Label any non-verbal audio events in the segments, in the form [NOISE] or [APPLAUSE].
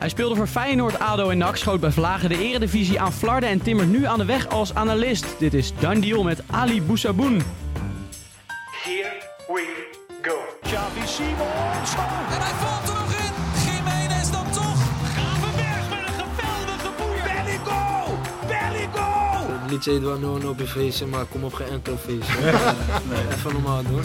Hij speelde voor Feyenoord, ADO en NAC, schoot bij Vlagen de eredivisie aan Flarden en timmert nu aan de weg als analist. Dit is Dan Deal met Ali Boussaboun. Here we go. Xavi Simons. En hij valt er nog in. Jiménez dan toch. Gravenberg met een geweldige liedje heet wel no no op je feestje, maar kom op geen enkel feestje. [LAUGHS] nee, even normaal doen.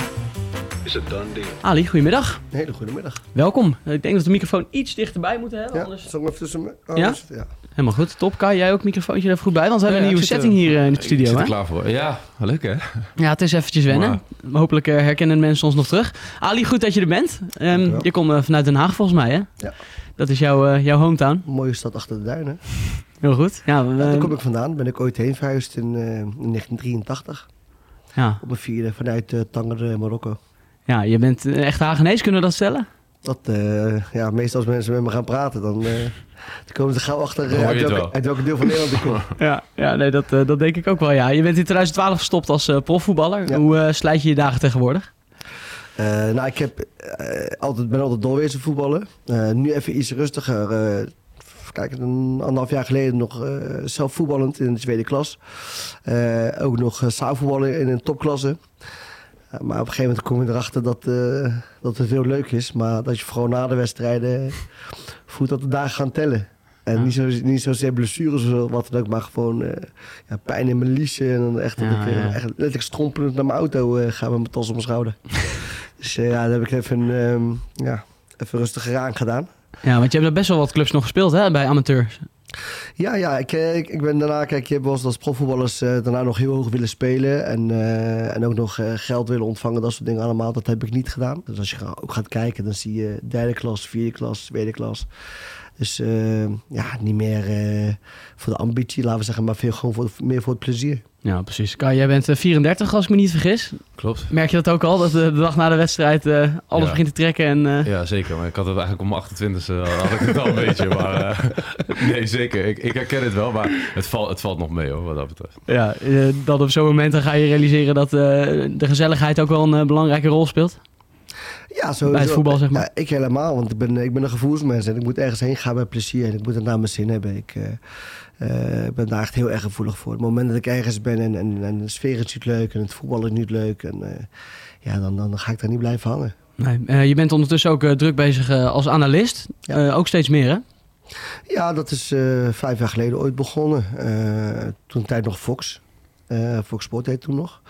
Done deal? Ali, goedemiddag. Een hele goede middag. Welkom. Ik denk dat de microfoon iets dichterbij moeten hebben, Ja, anders... zal ik even tussen me? Oh, Ja? is ja. Helemaal goed. Top. Kai, jij ook microfoontje er even goed bij, want we hebben Ja, een ik nieuwe er- setting hier eh, in de Ik studio. zit er klaar voor. Ja, leuk hè? Ja, het is eventjes wennen. Hopelijk eh, herkennen mensen ons nog terug. Ali, goed dat je er bent. Ehm, je komt eh, vanuit Den Haag volgens mij, hè? Ja. Dat is jouw, eh, jouw hometown. Mooie stad achter de duinen. Heel goed. Ja, we- Ja, daar kom ik vandaan. Ben ik ooit heen verhuisd in, eh, in 1983. ja. Op mijn vierde vanuit uh, Tanger, Marokko. Ja, je bent eh, echt Hagenees, kunnen we dat stellen? Dat, eh, ja, meestal als mensen met me gaan praten, dan, eh, dan komen ze gauw achter eh, hoor uit, welke, wel. uit welke deel van Nederland ik kom. [LAUGHS] Ja, ja nee, dat, eh, dat denk ik ook wel, ja. Je bent in 2012 gestopt als profvoetballer. Ja. Hoe eh, slijt je je dagen tegenwoordig? Eh, nou, ik heb, eh, altijd, ben altijd doorwezen voetballen. Eh, nu even iets rustiger. eh, kijken, een anderhalf jaar geleden nog eh, zelf voetballend in de tweede klas. Eh, ook nog uh, zaalvoetballen in een topklasse. Maar op een gegeven moment kom je erachter dat, eh, dat het veel leuk is. Maar dat je vooral na de wedstrijden voelt dat de dagen gaan tellen. En Ja. niet, zo, niet zozeer blessures of wat dan ook, maar gewoon eh, ja, pijn in mijn liesje. En dan echt, dat ik eh, echt letterlijk strompelend naar mijn auto eh, ga met mijn tas op mijn schouder. [LAUGHS] Dus ja, daar heb ik even, ehm, ja, even rustiger aan gedaan. Ja, want je hebt er best wel wat clubs nog gespeeld, hè, bij amateurs. Ja, ja ik, eh, ik, ik ben daarna, kijk, je hebt als profvoetballers eh, daarna nog heel hoog willen spelen. En, eh, en ook nog geld willen ontvangen, dat soort dingen allemaal. Dat heb ik niet gedaan. Dus als je ook gaat kijken, dan zie je derde klas, vierde klas, tweede klas. Dus ja, niet meer voor de ambitie, laten we zeggen, maar veel gewoon voor, meer voor het plezier. Ja, precies. Kai, jij bent eh, 34 als ik me niet vergis. Klopt. Merk je dat ook al, dat eh, de dag na de wedstrijd eh, alles Ja. begint te trekken? En, eh, Ja, zeker. Maar ik had het eigenlijk om mijn 28e had ik het al een beetje. Maar eh, [LAUGHS] nee, zeker. Ik, ik herken het wel, maar het, valt het valt nog mee hoor, wat dat betreft. Ja, eh, dat op zo'n moment dan ga je realiseren dat eh, de gezelligheid ook wel een eh, belangrijke rol speelt. Ja, sowieso. Bij het voetbal, zeg maar. Ja, ik helemaal, want ik ben, ik ben een gevoelsmens en ik moet ergens heen gaan met plezier en ik moet het naar mijn zin hebben. Ik eh, eh, ben daar echt heel erg gevoelig voor. Het moment dat ik ergens ben en, en, en de sfeer is niet leuk en het voetbal is niet leuk, en, eh, ja, dan, dan ga ik daar niet blijven hangen. Nee, je bent ondertussen ook druk bezig als analist. Ja. Ook steeds meer, hè? Ja, dat is vijf jaar geleden ooit begonnen. Toen tijd nog Fox. Fox Sport heet toen nog.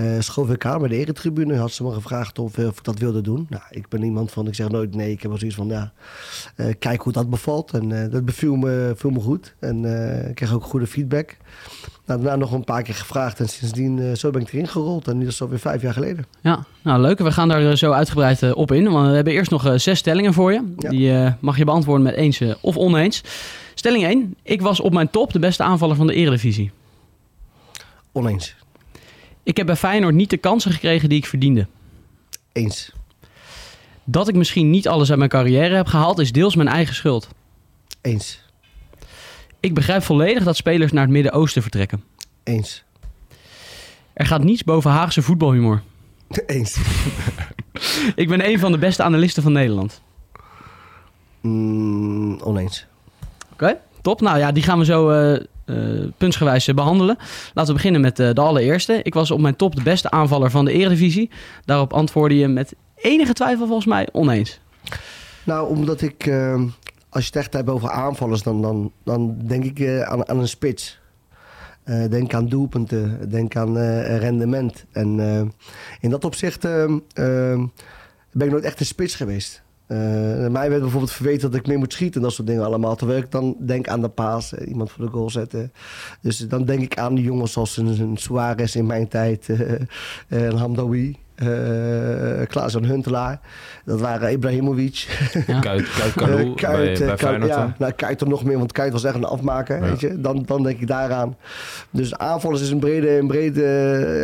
Eh schoof ik aan bij de eretribune. Had ze me gevraagd of, eh, of ik dat wilde doen. Nou, ik ben iemand van, ik zeg nooit nee. Ik heb wel zoiets van, ja, eh, kijk hoe dat bevalt. En eh, dat beviel me, viel me goed. En ik kreeg ook goede feedback. Nou, daarna nog een paar keer gevraagd. En sindsdien, zo ben ik erin gerold. En dat is alweer vijf jaar geleden. Ja, nou leuk. We gaan daar zo uitgebreid op in. Want we hebben eerst nog zes stellingen voor je. Ja. Die mag je beantwoorden met eens of oneens. Stelling 1. Ik was op mijn top de beste aanvaller van de Eredivisie. Oneens. Ik heb bij Feyenoord niet de kansen gekregen die ik verdiende. Eens. Dat ik misschien niet alles uit mijn carrière heb gehaald is deels mijn eigen schuld. Eens. Ik begrijp volledig dat spelers naar het Midden-Oosten vertrekken. Eens. Er gaat niets boven Haagse voetbalhumor. [LAUGHS] Eens. Ik ben een van de beste analisten van Nederland. Mm, oneens. Oké, top. Nou ja, die gaan we zo eh puntsgewijs eh, behandelen. Laten we beginnen met eh, de allereerste. Ik was op mijn top de beste aanvaller van de Eredivisie. Daarop antwoordde je met enige twijfel volgens mij oneens. Nou, omdat ik, eh, als je het echt hebt over aanvallers, dan, dan, dan denk ik eh, aan, aan een spits. Eh, denk aan doelpunten, denk aan eh, rendement. En eh, in dat opzicht eh, eh, ben ik nooit echt een spits geweest. Eh, mij werd bijvoorbeeld verweten dat ik meer moet schieten en dat soort dingen allemaal. Terwijl ik dan denk aan de paas, eh, iemand voor de goal zetten. Dus dan denk ik aan de jongens zoals een, Suarez in mijn tijd, eh, een Hamdawi, eh Klaas-Jan Huntelaar. Dat waren Ibrahimovic. Ja. Kuit, Kuit Eh, Kuit, bij, eh, bij Kuit, Feyenoord. ja, dan. nou, Kuit er nog meer, want Kuit was echt een afmaker. Ja. Weet je? Dan, dan denk ik daaraan. Dus aanvallers is een brede... Een brede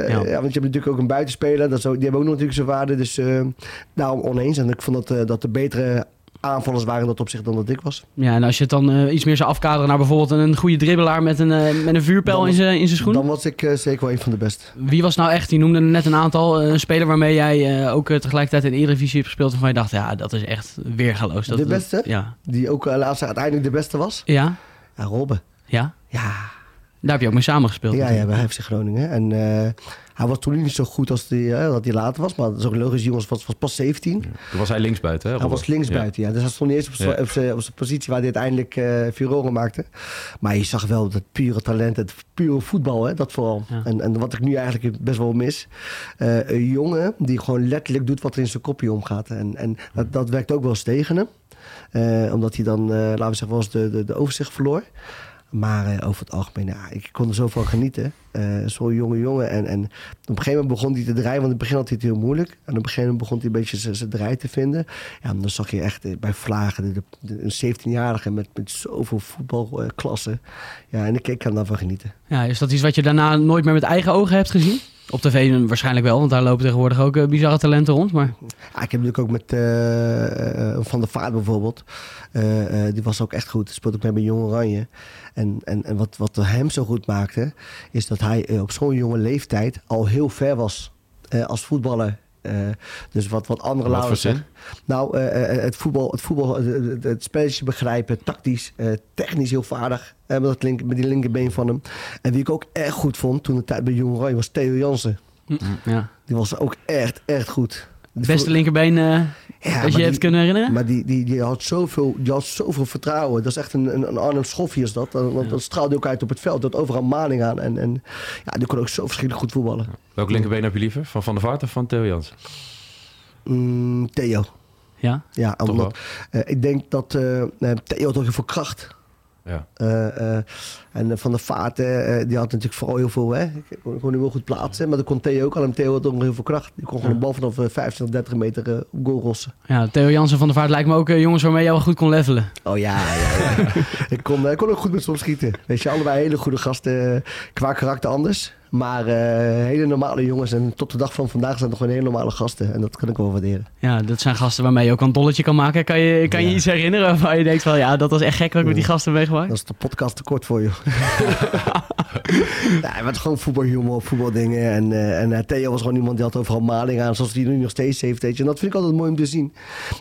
Ja. ja. want je hebt natuurlijk ook een buitenspeler. Dat ook, die hebben ook nog natuurlijk zijn waarde. Dus daarom oneens. En ik vond dat, dat de betere aanvallers waren dat opzicht dan dat ik was. Ja, en als je het dan eh, iets meer zou afkaderen naar bijvoorbeeld een goede dribbelaar met een, eh, met een vuurpijl Dan- in zijn in zijn schoen. Dan was ik eh, zeker wel een van de beste. Wie was nou echt, die noemde net een aantal, een speler waarmee jij ook tegelijkertijd in de Eredivisie hebt gespeeld. Waarvan je dacht, ja, dat is echt weergaloos. Dat, De beste? Ja. Die ook laatst uiteindelijk de beste was. Ja? Ja, Robben. Ja? Ja, Daar heb je ook mee samengespeeld. ja, ja bij FC Groningen. En eh, hij was toen niet zo goed als die, eh, dat hij later was. Maar dat is ook logisch, die jongens was, was pas 17. Toen was hij linksbuiten, hè? Hij was linksbuiten, ja. Dus hij stond niet eens op zijn- Ja. op zijn positie waar hij uiteindelijk eh furoren maakte. Maar je zag wel dat pure talent, het pure voetbal, hè, dat vooral. Ja. En, en wat ik nu eigenlijk best wel mis. eh, een jongen die gewoon letterlijk doet wat er in zijn kopje omgaat. En, en dat, dat werkt ook wel eens tegen hem. Eh, omdat hij dan, eh, laten we zeggen, wel eens de, de, de overzicht verloor. Maar eh, over het algemeen, ik kon er zo van genieten. Eh, Zo'n jonge jongen. En, en op een gegeven moment begon hij te draaien. Want in het begin had hij het heel moeilijk. En op een gegeven moment begon hij een beetje zijn- draai te vinden. Ja, en dan zag je echt eh, bij Vlagen de- een 17-jarige met, met zoveel voetbalklassen. Ja, en ik, ik kan daarvan genieten. Ja, is dat iets wat je daarna nooit meer met eigen ogen hebt gezien? Op tv waarschijnlijk wel, want daar lopen tegenwoordig ook eh, bizarre talenten rond. Maar Ja, ik heb natuurlijk ook met eh, eh, Van der Vaart bijvoorbeeld. Die was ook echt goed. Speelde ook mee bij Jong Oranje. En, en, en wat, wat hem zo goed maakte, is dat hij op zo'n jonge leeftijd al heel ver was als voetballer. Eh, dus wat, wat andere Wat voor zin? Nou, eh, eh, het voetbal, het, voetbal het, spelletje begrijpen, tactisch, eh, technisch heel vaardig. Eh, met, dat link, met die linkerbeen van hem. En wie ik ook echt goed vond toen de tijd bij Jong Oranje was Theo Jansen. ja. Die was ook echt, echt goed. Het beste linkerbeen eh Ja, maar je hebt kunnen herinneren? Maar die, die, die, had zoveel, die had zoveel vertrouwen. Dat is echt een, een, een Arnhem Schoffie is dat. Want Ja. dat straalde ook uit op het veld. Dat overal maling aan. En, en ja, die kon ook zo verschrikkelijk goed voetballen. Welk linkerbeen heb je liever? Van Van der Vaart of van Theo Jans? Mm, Theo. Ja? Ja, Toch omdat, eh, ik denk dat eh, eh, Theo had ook heel veel kracht. Ja. Eh, eh, en Van der Vaart, eh, die had natuurlijk vooral heel veel... Hè, ik kon, kon hem heel goed plaatsen. Maar dat kon Theo ook al. En Theo had ook nog heel veel kracht. Die kon gewoon Ja. een bal vanaf eh, 25, 30 meter op goal rossen. ja, Theo Jansen van der Vaart lijkt me ook jongens waarmee je wel goed kon levelen. Oh ja, ja, ja. [LAUGHS] ik, kon, ik kon ook goed met ze opschieten. Weet je, allebei hele goede gasten. Qua karakter anders. Maar eh, hele normale jongens. En tot de dag van vandaag zijn het gewoon hele normale gasten. En dat kan ik wel waarderen. Ja, dat zijn gasten waarmee je ook een dolletje kan maken. Kan je, kan je Ja. iets herinneren waarvan je denkt van... Ja, dat was echt gek wat ik met die gasten meegemaakt? Dat is de podcast te kort voor je. [LAUGHS] ja, het was gewoon voetbalhumor, voetbaldingen. En, eh, en eh, Theo was gewoon iemand die had overal maling aan. Zoals hij nu nog steeds heeft. Weet je. En dat vind ik altijd mooi om te zien.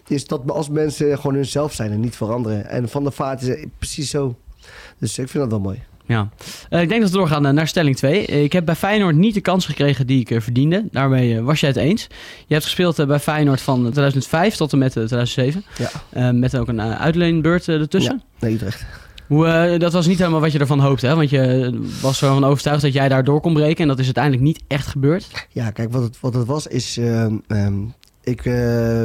Is dat als mensen gewoon hunzelf zijn en niet veranderen. En Van der Vaart is precies zo. Dus ik vind dat wel mooi. Ja. Eh, ik denk dat we doorgaan eh, naar stelling 2. ik heb bij Feyenoord niet de kans gekregen die ik eh, verdiende. Daarmee eh, was jij het eens. Je hebt gespeeld eh, bij Feyenoord van 2005 tot en met eh, 2007. Ja. Eh, met ook een eh, uitleenbeurt eh, ertussen. Ja, nee, Utrecht. Hoe, eh, dat was niet helemaal wat je ervan hoopte, hè? Want je was ervan overtuigd dat jij daar door kon breken. En dat is uiteindelijk niet echt gebeurd. Ja, kijk, wat het, wat het was is... ehm, ehm, ik eh,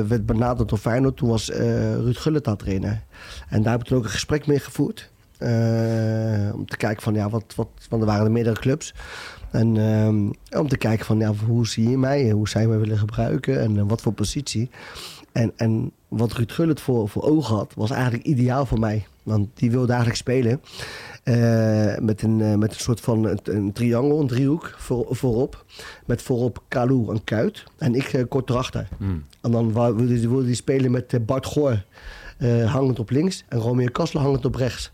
werd benaderd door Feyenoord. Toen was eh, Ruud Gullit aan trainer. En daar heb ik toen ook een gesprek mee gevoerd. Eh, om te kijken van, ja, wat, wat... Want er waren er meerdere clubs. En ehm, om te kijken van, ja, hoe zie je mij? Hoe je mij willen gebruiken? En eh, wat voor positie? En, en wat Ruud Gullit voor, voor ogen had, was eigenlijk ideaal voor mij. Want die wilde eigenlijk spelen eh, met, een, met een soort van een, een triangel, een driehoek voor, voorop. Met voorop Kalou en Kuit. En ik kort erachter. Hmm. En dan wilde hij wilde spelen met Bart Goor hangend op links en Romeo Kassel hangend op rechts.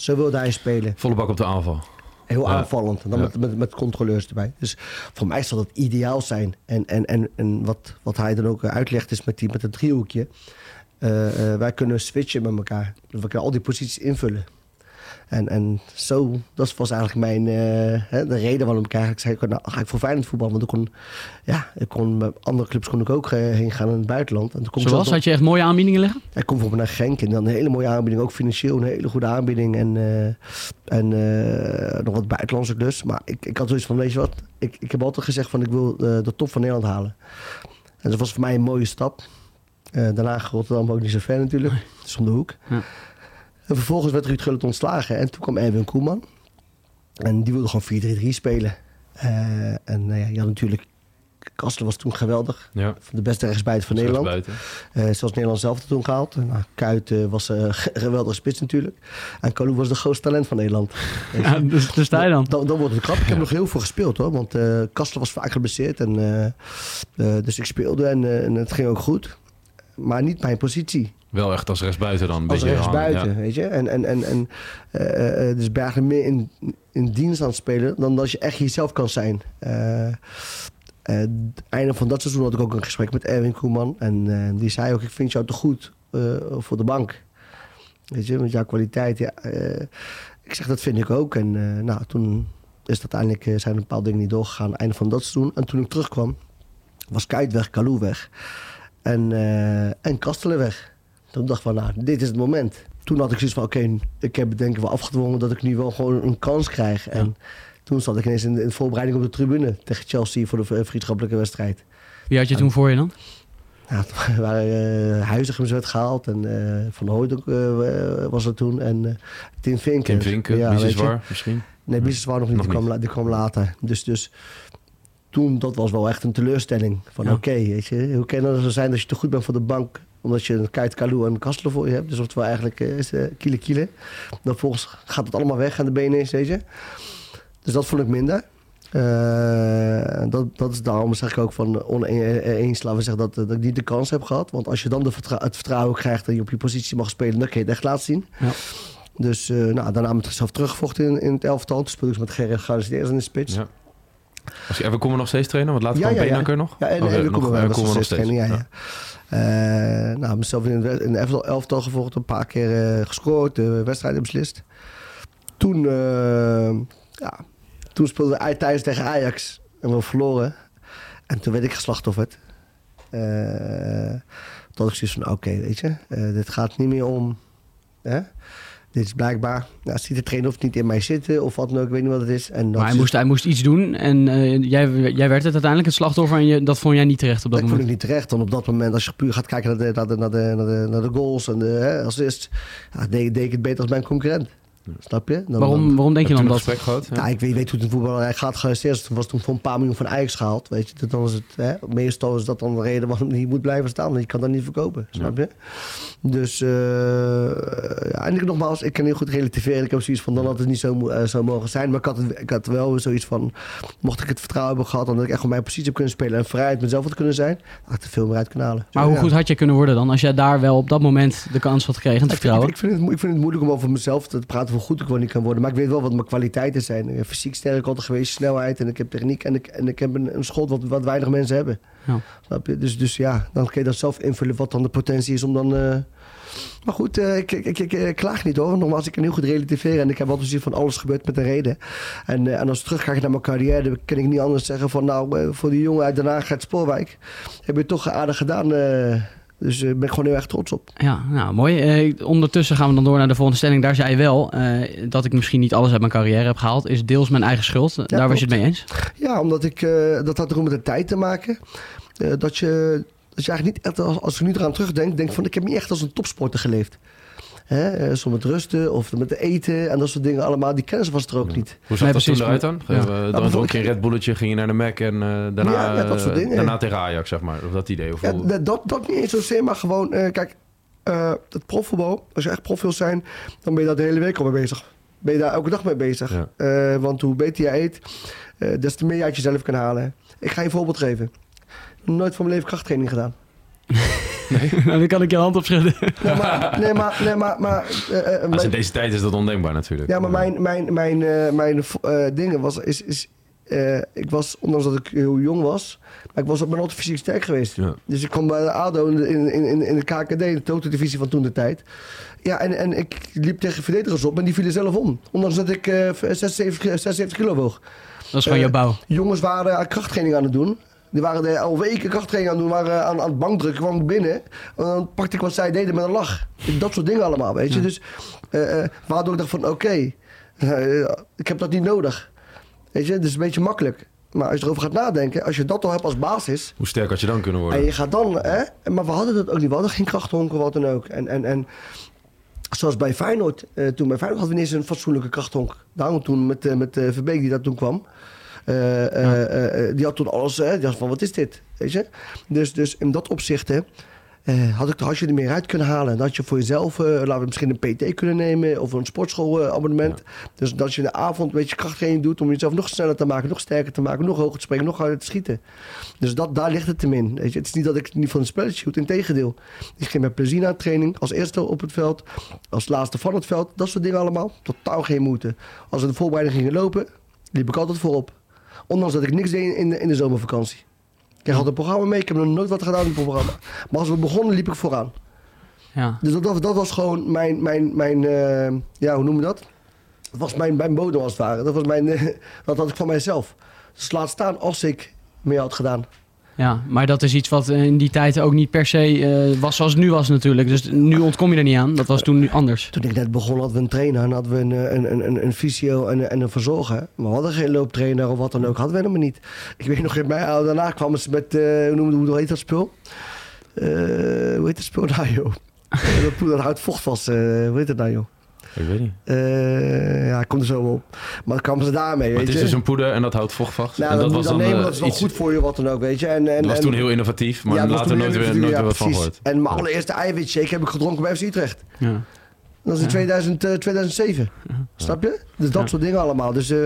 Zo wilde hij spelen. Volle bak op de aanval. Heel Ja. aanvallend. En dan Ja. met, met, met controleurs erbij. Dus voor mij zal dat ideaal zijn. En, en, en, en wat, wat hij dan ook eh, uitlegt is met, die, met het driehoekje. Eh, eh, wij kunnen switchen met elkaar. We kunnen al die posities invullen. En, en zo, dat was eigenlijk mijn, eh, de reden waarom ik eigenlijk zei, nou, ga ik voor Feyenoord voetballen. Want ik kon, ja, ik kon, met andere clubs kon ik ook eh, heen gaan in het buitenland. En toen ik Zoals, had je echt mooie aanbiedingen liggen? hij komt bijvoorbeeld naar Genk en dan een hele mooie aanbieding. Ook financieel een hele goede aanbieding. En, eh, en eh, nog wat buitenlandse dus. Maar ik, ik had zoiets van, weet je wat? Ik, ik heb altijd gezegd van ik wil eh, de top van Nederland halen. En dat was voor mij een mooie stap. Eh, daarna Rotterdam ook niet zo ver natuurlijk. Het is om de hoek. Ja. En vervolgens werd Ruud Gullit ontslagen. En toen kwam Erwin Koeman. En die wilde gewoon 4-3-3 spelen. Eh, en nou ja, je had natuurlijk... Kastler was toen geweldig. Ja. De beste rechtsbuiten van Nederland. Eh, zoals Nederland zelf toen gehaald. Nou, Kuit eh, was een [LAUGHS] geweldige spits natuurlijk. En Kalou was de grootste talent van Nederland. [LAUGHS] Ja, dus, dus sta je dan. Dan, dan wordt het krap. Ik heb nog heel veel gespeeld hoor. Want eh Kastler was vaak geblesseerd. En, eh, eh, dus ik speelde en, en het ging ook goed. Maar niet mijn positie. Wel echt als rechtsbuiten dan. Een als rechtsbuiten, hangen, weet je. En, en, en, en eh, eh, dus Bergen meer in, in dienst aan het spelen dan dat je echt jezelf kan zijn. Eh, eh, het einde van dat seizoen had ik ook een gesprek met Erwin Koeman. En eh, die zei ook, ik vind jou te goed eh, voor de bank. Weet je, met jouw kwaliteit. Ja, eh, ik zeg, dat vind ik ook. En eh, nou, toen is dat uiteindelijk, eh, zijn een paar dingen niet doorgegaan. Einde van dat seizoen. En toen ik terugkwam, was Kuit weg, Kalou weg. En, eh en Kastelen weg. Toen dacht ik van, nou, dit is het moment. Toen had ik zoiets van, oké, ik heb het denk ik wel afgedwongen dat ik nu wel gewoon een kans krijg. En toen zat ik ineens in de, in de voorbereiding op de tribune tegen Chelsea voor de v- vriendschappelijke wedstrijd. Wie had je toen voor je dan? Ja, toen [LAUGHS] waren uh, Huizigems werd gehaald en eh, Van Hooydonk eh, was er toen en eh, Tim Vinken. Tim Vinken, Ja, misschien. Nee, Biseswar nog niet, Nog die, kwam, niet. la- die kwam later. Dus, dus toen, dat was wel echt een teleurstelling. Van Ja. oké, weet je, hoe kan het zo zijn dat je te goed bent voor de bank... omdat je een Kuit, Kalou en Kastelen voor je hebt. Dus oftewel eigenlijk eh, is uh, kiele kiele. Dan volgens gaat het allemaal weg aan de benen weet je. Dus dat vond ik minder. Eh, dat, dat is daarom zeg ik ook van oneens, laten we zeggen, dat, dat ik niet de kans heb gehad. Want als je dan de het vertrouwen krijgt dat je op je positie mag spelen, dan kun je het echt laten zien. Ja. Dus eh, nou, daarna ik zelf teruggevochten in, in het elftal. Toen speelde ik met Gerrit Gardeseers in de spits. Ja. Als je, en we komen nog steeds trainen, want later Ja, kwam ja, ja. Beenhakker nog. Ja, en, Oh, en eh, we komen nog, eh, we nog steeds steeds. trainen, ja, ja. Eh, nou, mezelf in de elftal, gevolgd, een paar keer eh, gescoord, de wedstrijden beslist. Toen, eh, ja, toen speelden we thuis tegen Ajax en we verloren. En toen werd ik geslachtofferd. Eh dat ik zoiets van, oké, weet je, dit gaat niet meer om... Dit is blijkbaar, nou, ziet de trainer of het niet in mij zitten of wat dan ook, ik weet niet wat het is. En Maar hij is- moest, hij moest iets doen en eh, jij, jij werd het uiteindelijk het slachtoffer en je, dat vond jij niet terecht op dat Dat vond moment. ik niet terecht. Dan op dat moment, als je puur gaat kijken naar de, naar de, naar de, naar de, naar de goals en de hè, assist, ja, deed, deed ik het beter als mijn concurrent. Snap je? Dan, Waarom, waarom denk je dan dat? gesprek gehad? Ja, ik weet, weet hoe het in voetbal gaat. Gearresteerd was toen voor een paar miljoen van Ajax gehaald. Weet je, dan is het, hè, meestal is dat dan de reden waarom hij moet blijven staan. Want je kan dat niet verkopen, snap je? Dus, eh, en ik, nogmaals, ik kan heel goed relativeren. Ik heb zoiets van, dan had het niet zo, eh, zo mogen zijn. Maar ik had, het, ik had wel zoiets van, mocht ik het vertrouwen hebben gehad... dan dat ik echt op mijn positie heb kunnen spelen... en vrijheid mezelf had kunnen zijn... had ik er veel meer uit kunnen halen. Maar hoe Ja. goed had je kunnen worden dan als jij daar wel op dat moment de kans had gekregen, vind, vertrouwen? ik, vind het, ik vind het moeilijk om over mezelf te praten hoe goed ik wel niet kan worden. Maar ik weet wel wat mijn kwaliteiten zijn. Fysiek sterk altijd geweest, snelheid en ik heb techniek. En ik, en ik heb een, een schot wat, wat weinig mensen hebben. Ja. Snap je? Dus, dus ja, dan kun je dat zelf invullen wat dan de potentie is om dan... eh, Maar goed, eh, ik, ik, ik, ik, klaag niet hoor. Nogmaals, ik kan heel goed relativeren. En ik heb altijd zoiets van alles gebeurt met een reden. En, eh, en als ik terugkijk naar mijn carrière, dan kan ik niet anders zeggen van... Nou, eh, voor die jongen uit Den Haag uit Spoorwijk heb je toch aardig gedaan. dus daar ben ik gewoon heel erg trots op. Ja, nou mooi. Eh, ondertussen gaan we dan door naar de volgende stelling. Daar zei je wel eh, dat ik misschien niet alles uit mijn carrière heb gehaald. Is deels mijn eigen schuld. Daar was je het mee eens? Ja, omdat ik, eh, dat had ook met de tijd te maken. Eh, dat, je, dat je eigenlijk niet, echt, als, als ik nu eraan terugdenk, denk van ik heb niet echt als een topsporter geleefd. Hè? eh, Zo met rusten of met eten en dat soort dingen allemaal. Die kennis was er ook niet. Hoe zag Nee, dat toen eruit dan? Ja. Eh, Ja, dan dronk je een Red Bulletje, ging je naar de Mac en eh, daarna, Ja, ja, dat soort eh, dingen. daarna tegen Ajax, zeg maar. Of dat idee. Of Ja, hoe- dat- dat, niet eens zozeer, maar gewoon, eh, kijk, eh, het profvoetbal, als je echt prof wil zijn, dan ben je daar de hele week al mee bezig. Ben je daar elke dag mee bezig. Ja. Eh, want hoe beter je eet, eh, des te meer je uit jezelf kan halen. Ik ga je een voorbeeld geven. Heb Nooit van mijn leven krachttraining gedaan. [LAUGHS] Nou, dan kan ik je hand opschudden. Nee, maar, nee, maar, nee, maar, maar eh, eh, Als mijn- in deze tijd is dat ondenkbaar natuurlijk. ja, maar mijn, mijn, mijn, eh, mijn eh, dingen was, is, is eh, ik was, ondanks dat ik heel jong was, maar ik was, ben altijd fysiek sterk geweest. Ja. Dus ik kwam bij de ADO in, de- in, in, in de KKD, de totodivisie van toen de tijd. Ja, en, en ik liep tegen verdedigers op en die vielen zelf om. Ondanks dat ik eh 76, 76 kilo woog. Dat is gewoon Eh, jouw bouw. Jongens waren aan krachttraining aan het doen. Die waren er al weken krachttraining aan het doen, waren aan, aan het bankdrukken, kwam ik binnen. En dan pakte ik wat zij deden met een lach. Dat soort dingen allemaal, weet je. Dus eh, eh, waardoor ik dacht van, oké, eh, ik heb dat niet nodig. Weet je, dus een beetje makkelijk. Maar als je erover gaat nadenken, als je dat al hebt als basis... Hoe sterk had je dan kunnen worden? En je gaat dan, hè? Maar we hadden dat ook niet. We hadden geen krachthonk of wat dan ook. En, en, en zoals bij Feyenoord. toen bij Feyenoord hadden we niet eens een fatsoenlijke krachthonk. Daarom toen met, met Verbeek die dat toen kwam. Eh, eh, eh, die had toen alles, die had van wat is dit? Weet je? Dus, dus in dat opzicht hè, had, ik, had je er meer uit kunnen halen. Dan had je voor jezelf, laten we misschien een PT kunnen nemen of een sportschoolabonnement. Dus dat je in de avond een beetje krachttraining doet om jezelf nog sneller te maken, nog sterker te maken, nog hoger te springen, nog harder te schieten. Dus dat, daar ligt het hem in. Weet je. Het is niet dat ik niet van een spelletje shoot, integendeel. Ik ging met plezier naar training, als eerste op het veld, als laatste van het veld, dat soort dingen allemaal. Totaal geen moeite. Als we de voorbereiding gingen lopen, liep ik altijd voorop. Ondanks dat ik niks deed in de, in de zomervakantie. Ik altijd een programma mee, ik heb nog nooit wat gedaan in het programma. Maar als we begonnen, liep ik vooraan. Ja. Dus dat, dat, dat was gewoon mijn, mijn, mijn eh, ja, hoe noem je dat? Dat was mijn, mijn bodem als het ware. Dat was mijn, [LAUGHS] dat had ik van mijzelf. Dus laat staan als ik meer had gedaan. Ja, maar dat is iets wat in die tijd ook niet per se eh, was zoals het nu was natuurlijk. Dus nu ontkom je er niet aan. Dat was toen nu anders. Toen ik net begon hadden we een trainer en hadden we een, eh, een, een, een, een fysio en, en een verzorger. Maar we hadden geen looptrainer of wat dan ook. Hadden we helemaal niet. Ik weet nog, in mij, daarna kwamen ze met, eh, hoe, hoe heet dat spul? Eh, hoe heet dat spul nou joh? [LAUGHS] Eh, dat, dat houdt vocht vast. eh, hoe heet het nou joh? Ik weet niet. Eh, ja, ik kom er zo op. Maar dan kwamen ze daarmee, weet het is je. dus een poeder en dat houdt vocht vast. Nou, en dat, was dan dan nemen, eh, dat is wel iets... goed voor je, wat dan ook, weet je. En, en, Dat was en- toen heel innovatief, maar Ja, later nooit weer, nooit weer ja, wat van gehoord. En mijn allereerste eiwitshake heb ik gedronken bij FC Utrecht. Ja. Dat is in Ja. 2000, eh, 2007. Snap je? Dus dat soort dingen allemaal. Dus eh,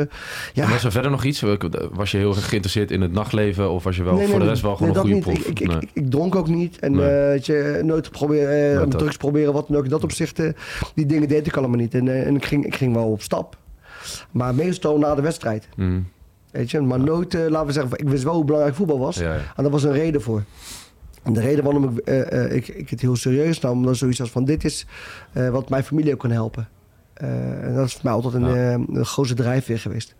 ja. En was er verder nog iets? Was je heel erg geïnteresseerd in het nachtleven? Of was je wel Nee, voor nee, de rest wel gewoon nee, een goede proef? Ik, ik, ik, dronk ook niet. En eh, weet je, nooit proberen, eh, drugs proberen, wat dan ook. In dat opzicht, die dingen deed ik allemaal niet. En, en ik, ging, ik ging wel op stap. Maar meestal na de wedstrijd. Mm. Weet je, maar nooit, laten we zeggen, ik wist wel hoe belangrijk voetbal was. Ja, ja. En daar was een reden voor. En de reden waarom ik, eh, eh, ik, ik het heel serieus nam, omdat zoiets als van dit is eh, wat mijn familie ook kan helpen. En dat is voor mij altijd een, Ja. een grote drijfveer geweest.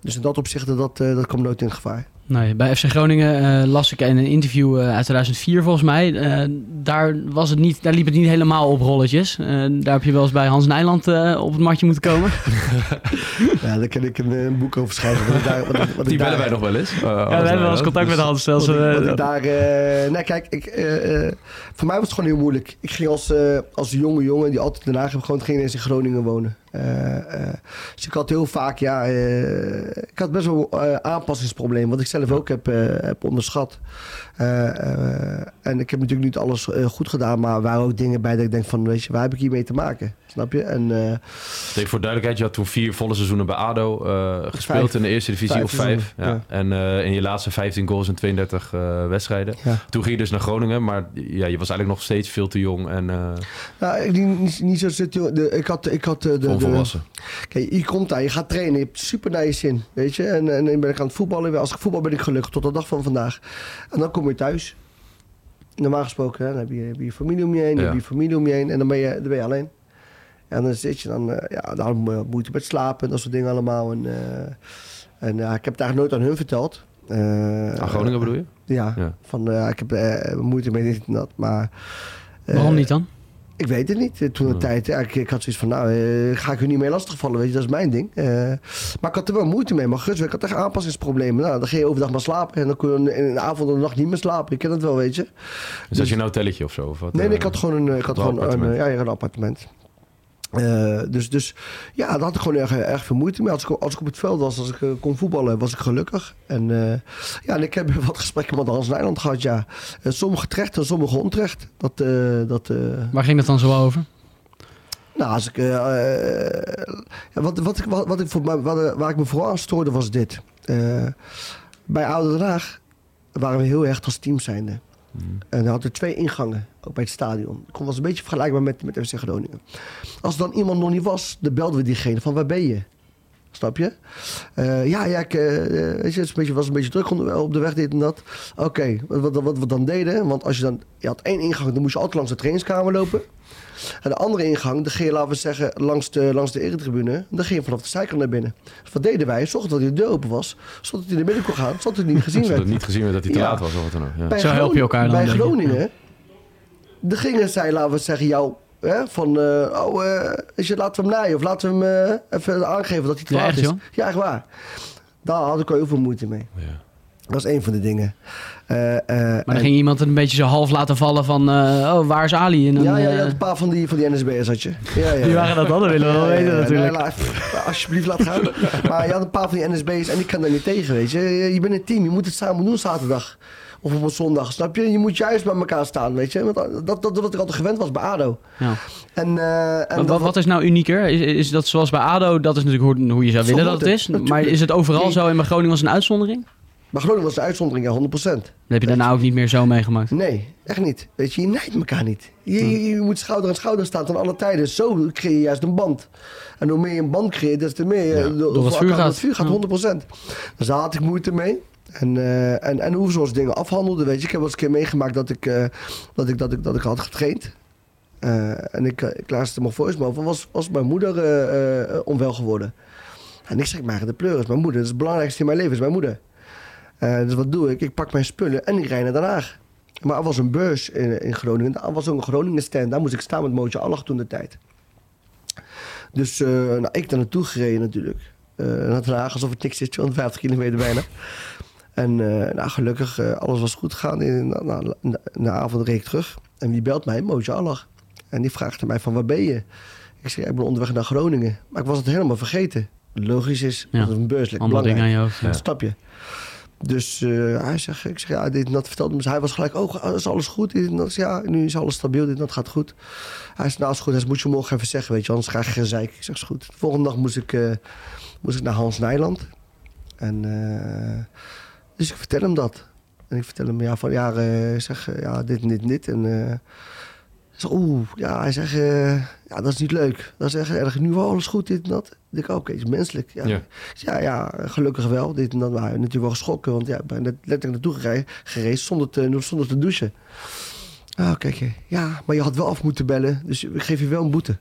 Dus in dat opzicht, dat, dat komt nooit in gevaar. Nee, bij FC Groningen eh, las ik in een interview eh, uit 2004 volgens mij. eh, daar, was het niet, daar liep het niet helemaal op rolletjes. Eh, daar heb je wel eens bij Hans Nijland eh, op het matje moeten komen. [LAUGHS] ja, daar kan ik een, een boek over schrijven. Wat ik daar, wat ik, wat Die ik daar, bellen wij nog wel eens. Uh, ja, we hebben wel eens contact met Hans. Zelfs, Wat ik, wat eh, ik daar, eh, nee, kijk, ik, eh, eh, voor mij was het gewoon heel moeilijk. Ik ging als, eh, als jonge jongen die altijd in Den Haag heb gewoon eens in Groningen wonen. Eh, eh, dus ik had heel vaak, ja, eh, ik had best wel aanpassingsproblemen, wat ik zelf ook heb, heb onderschat. Eh, eh, en ik heb natuurlijk niet alles eh, goed gedaan, maar waren ook dingen bij dat ik denk van, weet je, waar heb ik hiermee te maken? Snap je? En voor duidelijkheid, je had toen vier volle seizoenen bij ADO gespeeld Vijf. in de eerste divisie Vijf of vijf. Ja. En in je laatste 15 goals in 32 eh, wedstrijden. ja. Toen ging je dus naar Groningen, maar ja, je was eigenlijk nog steeds veel te jong en Nou, ik, niet, niet, zo zit, joh. de, ik had, ik had de, de. Kijk, je komt daar, je gaat trainen, je hebt super naar je zin, weet je. En, en dan ben ik aan het voetballen. Als ik voetbal ben ik gelukkig tot de dag van vandaag. En dan kom je thuis. Normaal gesproken, hè, dan heb je, heb je je familie om je heen, dan heb je je familie om je heen en dan ben je, dan ben je alleen. En dan zit je dan, eh, ja, dan heb je moeite met slapen en dat soort dingen allemaal. En, eh, en ja, ik heb het eigenlijk nooit aan hun verteld. Eh, Aan Groningen bedoel je? Ja, Ja. van eh, ik heb eh, moeite met dit en dat, maar... eh, waarom niet dan? Ik weet het niet. Eh, Toen de Ja. tijd, ja, ik, ik had zoiets van, nou, eh, ga ik u niet mee lastigvallen, weet je, dat is mijn ding. Eh, maar ik had er wel moeite mee. Maar gus, ik had echt aanpassingsproblemen. Nou, dan ging je overdag maar slapen en dan kon je in de avond en de nacht niet meer slapen. Ik ken het wel, weet je. Dus had je een hotelletje of zo? Of wat, Nee, nee, eh? ik had gewoon een, ik had gewoon een, ja, een appartement. Eh, dus, dus ja, daar had ik gewoon erg, erg veel moeite mee. Als ik, als ik op het veld was, als ik eh, kon voetballen, was ik gelukkig. En, eh, ja, en ik heb [LAUGHS] wat gesprekken met Hans Nijland gehad, ja. Sommige terecht en sommige onterecht. Dat, dat, Waar ging dat dan zo over? nou, als ik, wat, wat, ik, wat, wat ik voor, wat, waar ik me vooral aan stoorde was dit. Bij Oude Den Haag waren we heel erg als team zijnde. En we hadden twee ingangen, ook bij het stadion. Het was een beetje vergelijkbaar met, met FC Groningen. Als er dan iemand nog niet was, dan belden we diegene van waar ben je? Snap je? Eh, ja, ja, ik, je, het was een beetje druk op de weg, dit en dat. Oké, wat, wat, wat we dan deden, want als je dan, je had één ingang, dan moest je altijd langs de trainingskamer lopen. En de andere ingang, dan ging je, laten we zeggen, langs de, langs de eretribune. Dan ging je vanaf de zijkant naar binnen. Dus wat deden wij? Zorgden dat die deur open was. Zodat hij naar binnen kon gaan. Zodat hij niet gezien [LAUGHS] Zodat werd. het niet gezien werd dat hij te Ja. laat was of wat dan ook. Ja. Bij Zo help je elkaar dan, Bij. Groningen, dan gingen zij, laten we zeggen, jou... Hè, van, eh, oh, eh, is je, laten we hem naaien. Of laten we hem eh, even aangeven dat hij te Ja, laat echt, is. joh? Ja, echt waar. Daar had ik al heel veel moeite mee. Ja. Dat is één van de dingen. Eh, eh, Maar dan en- ging iemand het een beetje zo half laten vallen van... eh, oh, waar is Ali? En dan, ja, ja, je had een paar van die, van die NSB'ers had je. Ja, ja, ja. waren dat dan? Dat willen we wel weten ja. natuurlijk. Nou, laat- alsjeblieft, laat gaan. maar je had een paar van die NSB'ers en ik kan daar niet tegen, weet je. Je bent een team, je moet het samen doen zaterdag. Of op een zondag, snap je? Je moet juist bij elkaar staan, weet je? Want dat, dat, dat wat ik altijd gewend was bij ADO. Ja. En, eh, en Wat, wat is nou unieker? Is, is dat zoals bij ADO, dat is natuurlijk hoe, hoe je zou Zo willen dat het is. Maar is het overal zo en bij Groningen was een uitzondering? Bij Groningen was de uitzondering, ja, 100%. Dat heb je daarna ook niet meer zo meegemaakt. Nee, echt niet. Weet je, je nijdt elkaar niet. Je, je, je moet schouder aan schouder staan ten alle tijden. Zo creëer je juist een band. En hoe meer je een band creëert, des te meer je Ja, door, door het voor vuur gaat. het vuur gaat, Ja. 100%. Dus daar had ik moeite mee. En, eh, en, en hoe we zoals dingen afhandelden, weet je. Ik heb wel eens een keer meegemaakt dat ik, eh, dat ik, dat ik, dat ik had getraind. Eh, en ik, eh, ik luisterde mijn voicemail van, was, was mijn moeder eh, eh, onwel geworden. En ik zeg, ik maak de pleur is mijn moeder. Dat is het belangrijkste in mijn leven, is mijn moeder. Eh, dus wat doe ik? Ik pak mijn spullen en ik rijd naar Den Haag. Maar er was een beurs in, in Groningen. Er was ook een Groningen stand. Daar moest ik staan met Mootje Allach toen de tijd. Dus eh, nou, ik daar naartoe gereden natuurlijk. Eh naar Den Haag alsof het niks is, 250 kilometer bijna. En nou, gelukkig, alles was goed gegaan. In, na, na, na- avond reed ik terug. En wie belt mij? Mootje Allach. En die vraagt mij van, waar ben je? Ik zeg, ik ben onderweg naar Groningen. Maar ik was het helemaal vergeten. Logisch is, Ja, dat is een beurs. Andere dingen belangrijk. aan je hoofd. ja. Je? Dus eh, hij zegt, ik zeg, ja, dit en dat vertelde me. Hij was gelijk, oh, is alles goed? Dit. Ik Ja, nu is alles stabiel, dit en dat gaat goed. Hij zei, nou, is goed. Hij moet je morgen even zeggen, weet je, anders krijg je geen zeik. Ik zeg, goed. De volgende dag moest ik, eh, moest ik naar Hans Nijland. En eh, dus ik vertel hem dat. En ik vertel hem, ja, van, ja, ik zeg, ja, dit en dit en dit. En ik zeg, oeh, ja, hij zegt, eh, ja, dat is niet leuk. Dat is echt erg. Nu wel alles goed, dit en dat. Ik denk, oké, het is menselijk. Ja, Ja. ja, ja, gelukkig wel. Dit en dat. Maar natuurlijk wel geschrokken, want ja, ik ben net letterlijk naartoe gereden, gereden zonder, te, zonder te douchen. Ah, kijk, ja, maar je had wel af moeten bellen, dus ik geef je wel een boete.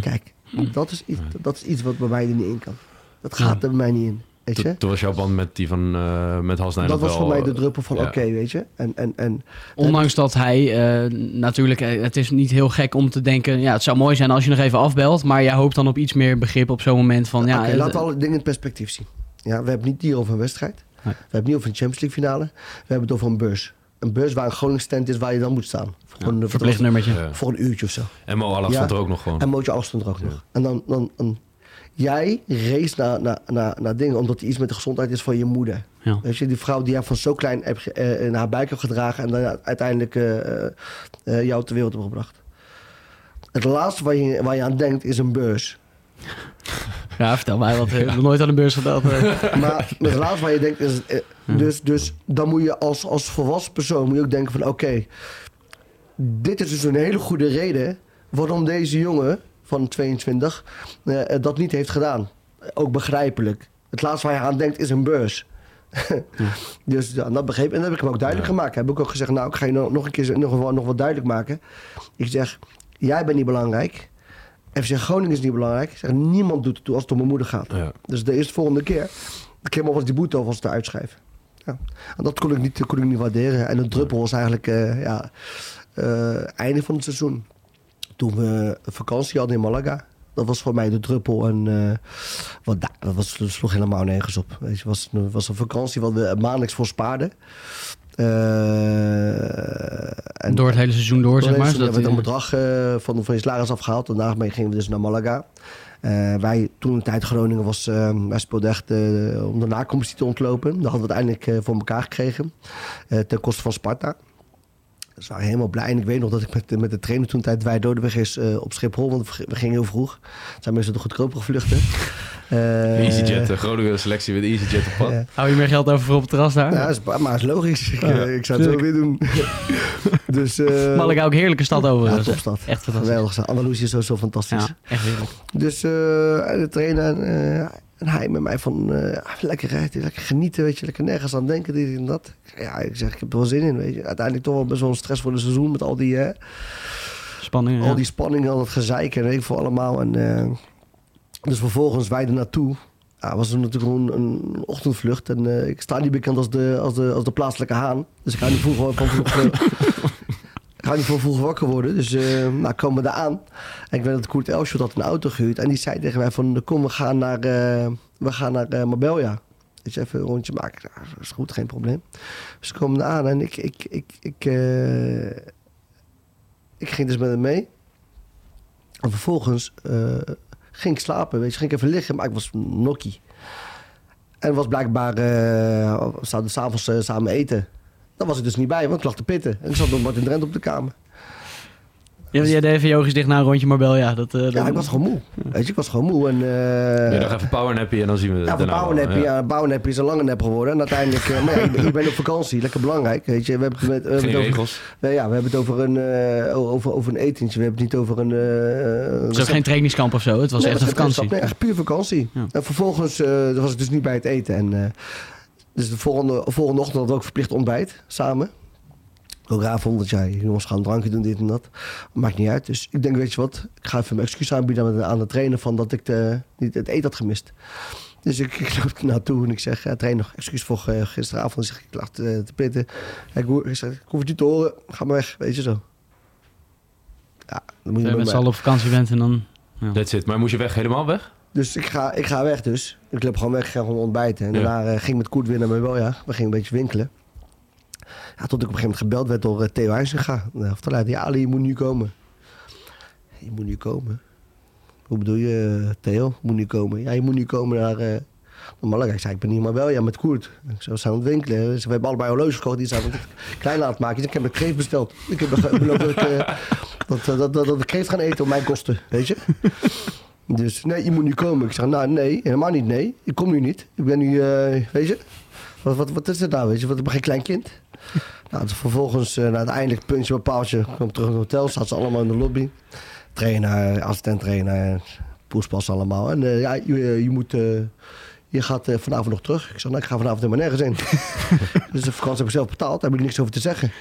Kijk, dat is, iets, dat is iets wat bij mij er niet in kan. Dat gaat er bij mij niet in, weet je? Toen, was jouw band met die van eh met Hans Nijland dat was wel, voor mij de eh, druppel van ja. oké, weet je? En, en, en, Ondanks dat hij eh, natuurlijk, het is niet heel gek om te denken, ja, het zou mooi zijn als je nog even afbelt, maar jij hoopt dan op iets meer begrip op zo'n moment van, ja, laten we alle dingen in het perspectief zien. Ja, we hebben niet hier over een wedstrijd. Nee. We hebben het niet over een Champions League finale. We hebben het over een beurs. Een beurs waar een Groningen stand is waar je dan moet staan. Voor, ja, een, verplicht nummertje. Voor een uurtje of zo. En Mo Alaf Ja. stond er ook nog gewoon. En Mootje Alles stond er ook nog. En dan, dan, dan jij race naar, naar, naar, naar dingen omdat er iets met de gezondheid is van je moeder. Ja. Weet je, die vrouw die jij van zo klein hebt, ge- eh, in haar buik hebt gedragen en dan uiteindelijk eh, eh, jou ter wereld hebt gebracht. Het laatste waar je, waar je aan denkt is een beurs. [LAUGHS] Ja, vertel mij wat. Ik heb nog nooit aan de beurs gedaan. eh. [LAUGHS] Maar het laatste waar je denkt is... dus, dus dan moet je als, als volwassen persoon moet je ook denken van... Oké, dit is dus een hele goede reden... waarom deze jongen van 22 eh, eh, dat niet heeft gedaan. Ook begrijpelijk. Het laatste waar je aan denkt is een beurs. [LAUGHS] dus ja, dat begreep En dat heb ik hem ook duidelijk Ja. gemaakt. Heb ik ook gezegd, nou, ik ga je nog, een keer nog, wel- nog wat duidelijk maken. Ik zeg, jij bent niet belangrijk. FC Groningen is niet belangrijk. Ik zeg, niemand doet het toe als het om mijn moeder gaat. Ja. Dus de eerste volgende keer, ik heb alvast die boete alvast te uitschrijven. Ja. En dat kon ik niet, kon ik niet waarderen. En de druppel was eigenlijk eh ja, einde van het seizoen. Toen we vakantie hadden in Malaga. Dat was voor mij de druppel. En eh, wat, da- dat, was, dat sloeg helemaal nergens op. Weet je, was, een- was een vakantie wat we maandelijks voor spaarden. Eh, en, Door het hele seizoen door, zeg maar. hebben zodat we een bedrag eh, van, van je salaris afgehaald. Daarna mee gingen we dus naar Malaga. Wij, toen de tijd Groningen was, eh, wij speelden echt om de nacompetitie te ontlopen. Dat hadden we uiteindelijk voor elkaar gekregen. ten koste van Sparta. Dus we waren helemaal blij. En ik weet nog dat ik met, met de trainer toen tijd wij Dodeweg is eh, op Schiphol. Want we gingen heel vroeg. Het zijn mensen de goedkopere vluchten. [LAUGHS] Eh, EasyJet, de Groningen selectie met EasyJet op pad. Ja. Hou je meer geld over voor op het terras daar? Ja, is, maar is logisch. Ik, eh, ik zou het zo tuurlijk. weer doen. [LAUGHS] dus, eh Malaga ook heerlijke stad ja, overigens. topstad. Echt fantastisch. Geweldig. Andalusië is sowieso fantastisch. Ja, echt heerlijk. Dus eh, de trainer en, hij met mij van eh, lekker rijden, lekker genieten, weet je, lekker nergens aan denken, dit en dat. Ja, ik zeg, ik heb er wel zin in, weet je. Uiteindelijk toch wel best wel een stressvolle seizoen met al die, Spanning. ja. al die spanning, al dat gezeik en weet ik veel allemaal. En, eh, dus vervolgens wij er naartoe. Ja, was natuurlijk gewoon een ochtendvlucht. En eh, ik sta niet bekend als de, als, de, als de plaatselijke haan. Dus ik ga niet vroeg van [LAUGHS] ga niet van vroeg wakker worden. Dus eh nou, komen we daar aan. En ik weet dat Koert Elschot had een auto gehuurd. En die zei tegen mij van, kom, we gaan naar, eh, we gaan naar eh, Marbella. Dus even een rondje maken. Zei, "Ah, dat is goed, geen probleem. Dus we komen aan en ik, ik, ik, ik, ik ging dus met hem mee. En vervolgens ging ik slapen, weet je. Ging ik even liggen, maar ik was nokkie. En was blijkbaar... eh we zouden s'avonds samen eten. Daar was ik dus niet bij, want ik lag te pitten. En ik zat met Martin Drent op de kamer. Ja, jij deed even yogisch dicht na een rondje Marbella. Dat, eh, Ja, dat- ik was gewoon moe. Weet je, ik was gewoon moe. En, eh, Ja, nog even powernappy en dan zien we het Ja, powernappy. Ja. Ja, powernappy is een lange nap geworden. En uiteindelijk, eh, maar ja, ik, ben- ik ben op vakantie, lekker belangrijk. Weet je, we hebben het, met, we hebben Geen het over, regels. nee, ja, we hebben het over een, eh, over, over een etentje. We hebben het niet over een. eh, Het was geen trainingskamp of zo. Het was Nee, echt een het was geen vakantie. Nee, echt puur vakantie. Ja. En vervolgens eh, was ik dus niet bij het eten. En, eh, dus de volgende, volgende ochtend hadden we ook verplicht ontbijt samen. Ook raar vond dat jij, jongens gaan drankje doen, dit en dat. Maakt niet uit. Dus ik denk, weet je wat, ik ga even mijn excuus aanbieden aan de, aan de trainer van dat ik de, niet het eten had gemist. Dus ik, ik loop er naartoe en ik zeg, ja, trainer, excuus voor eh, gisteravond. Ik zeg, ik lag te, te pitten. Ik, hoor- ik, zeg, ik hoef het niet te horen, ga maar weg, weet je zo. Ja, dan moet je je met z'n allen op vakantie bent en dan... Ja. That's it. Maar moest je weg, helemaal weg? Dus ik ga, ik ga weg dus. Ik loop gewoon weg, ik ga gewoon ontbijten. En Ja. daarna eh, ging ik met Koert weer naar mijn wel, ja. We gingen een beetje winkelen. Ja, tot ik op een gegeven moment gebeld werd door eh, Theo Huizinga. De afteleider. Ja, Ali, je moet nu komen. Je moet nu komen. Hoe bedoel je, eh, Theo? Moet nu komen? Ja, je moet nu komen naar... naar Malaga. Ik zei, ik ben hier maar wel, ja, met Koert. We zijn aan het winkelen. Dus we hebben allebei horloges gekocht. Die zijn [LAUGHS] klein laten maken. Dus ik heb een kreeft besteld. Ik heb be- beloofd dat ik, eh, dat, dat, dat, dat ik kreeft gaan eten op mijn kosten, weet je. Dus nee, je moet nu komen. Ik zeg, nou nee, helemaal niet nee. Ik kom nu niet. Ik ben nu, eh, weet je. Wat, wat, wat is het nou, weet je? Wat, ik ben geen klein kind. [LAUGHS] Nou, dus vervolgens, uh, uiteindelijk puntje op paaltje, kwam terug in het hotel. Zaten ze allemaal in de lobby. Trainer, assistent trainer, poespas allemaal. En eh, ja, je, je moet... eh, je gaat eh, vanavond nog terug. Ik zeg, nou, ik ga vanavond helemaal nergens in. [LAUGHS] dus de vakantie heb ik zelf betaald. Daar heb ik niks over te zeggen.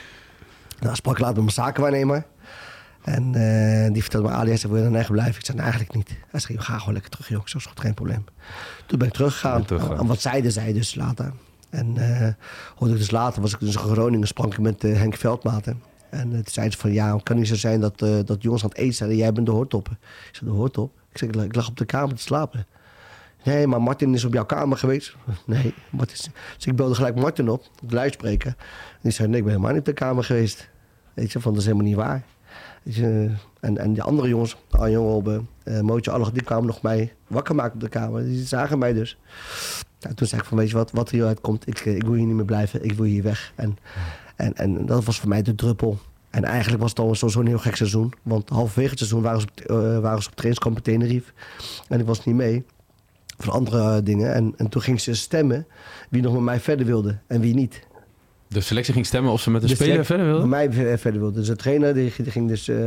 Nou, sprak ik later met mijn zakenwaarnemer. En eh, die vertelde me, Ali, hij zei, wil je dan echt blijven? Ik zei, nou, eigenlijk niet. Hij zei, ga gewoon lekker terug, joh. Ik zei, is goed, geen probleem. Toen ben ik teruggegaan. En wat zeiden zij dus later? En eh hoorde ik dus later, was ik dus in Groningen, sprak ik met eh, Henk Veldmaten. En toen zei ze van, ja, het kan niet zo zijn dat, dat jongens aan het eten zijn en jij bent de hoortoppen. Ik zei, de hoortop? Ik zei, ik lag op de kamer te slapen. Nee, maar Martin is op jouw kamer geweest. [LAUGHS] Nee, Martin. Dus ik belde gelijk Martin op, op de luidspreker. En die zei, nee, ik ben helemaal niet op de kamer geweest. Weet je, van dat is helemaal niet waar. Je, en, en die andere jongens, Arjen Robben, uh, Mootje Allig, die kwamen nog mij wakker maken op de kamer. Die zagen mij dus. Nou, toen zei ik van, weet je wat, wat er hieruit komt, ik, ik wil hier niet meer blijven, ik wil hier weg. En, en, en dat was voor mij de druppel. En eigenlijk was het al sowieso een heel gek seizoen. Want halverwege het seizoen waren ze op, uh, waren ze op trainingskamp. En ik was niet mee van andere dingen. En, en toen ging ze stemmen wie nog met mij verder wilde en wie niet. De selectie ging stemmen of ze met de, de speler verder wilden? Met mij verder wilde. Dus de trainer die, die ging dus... Uh,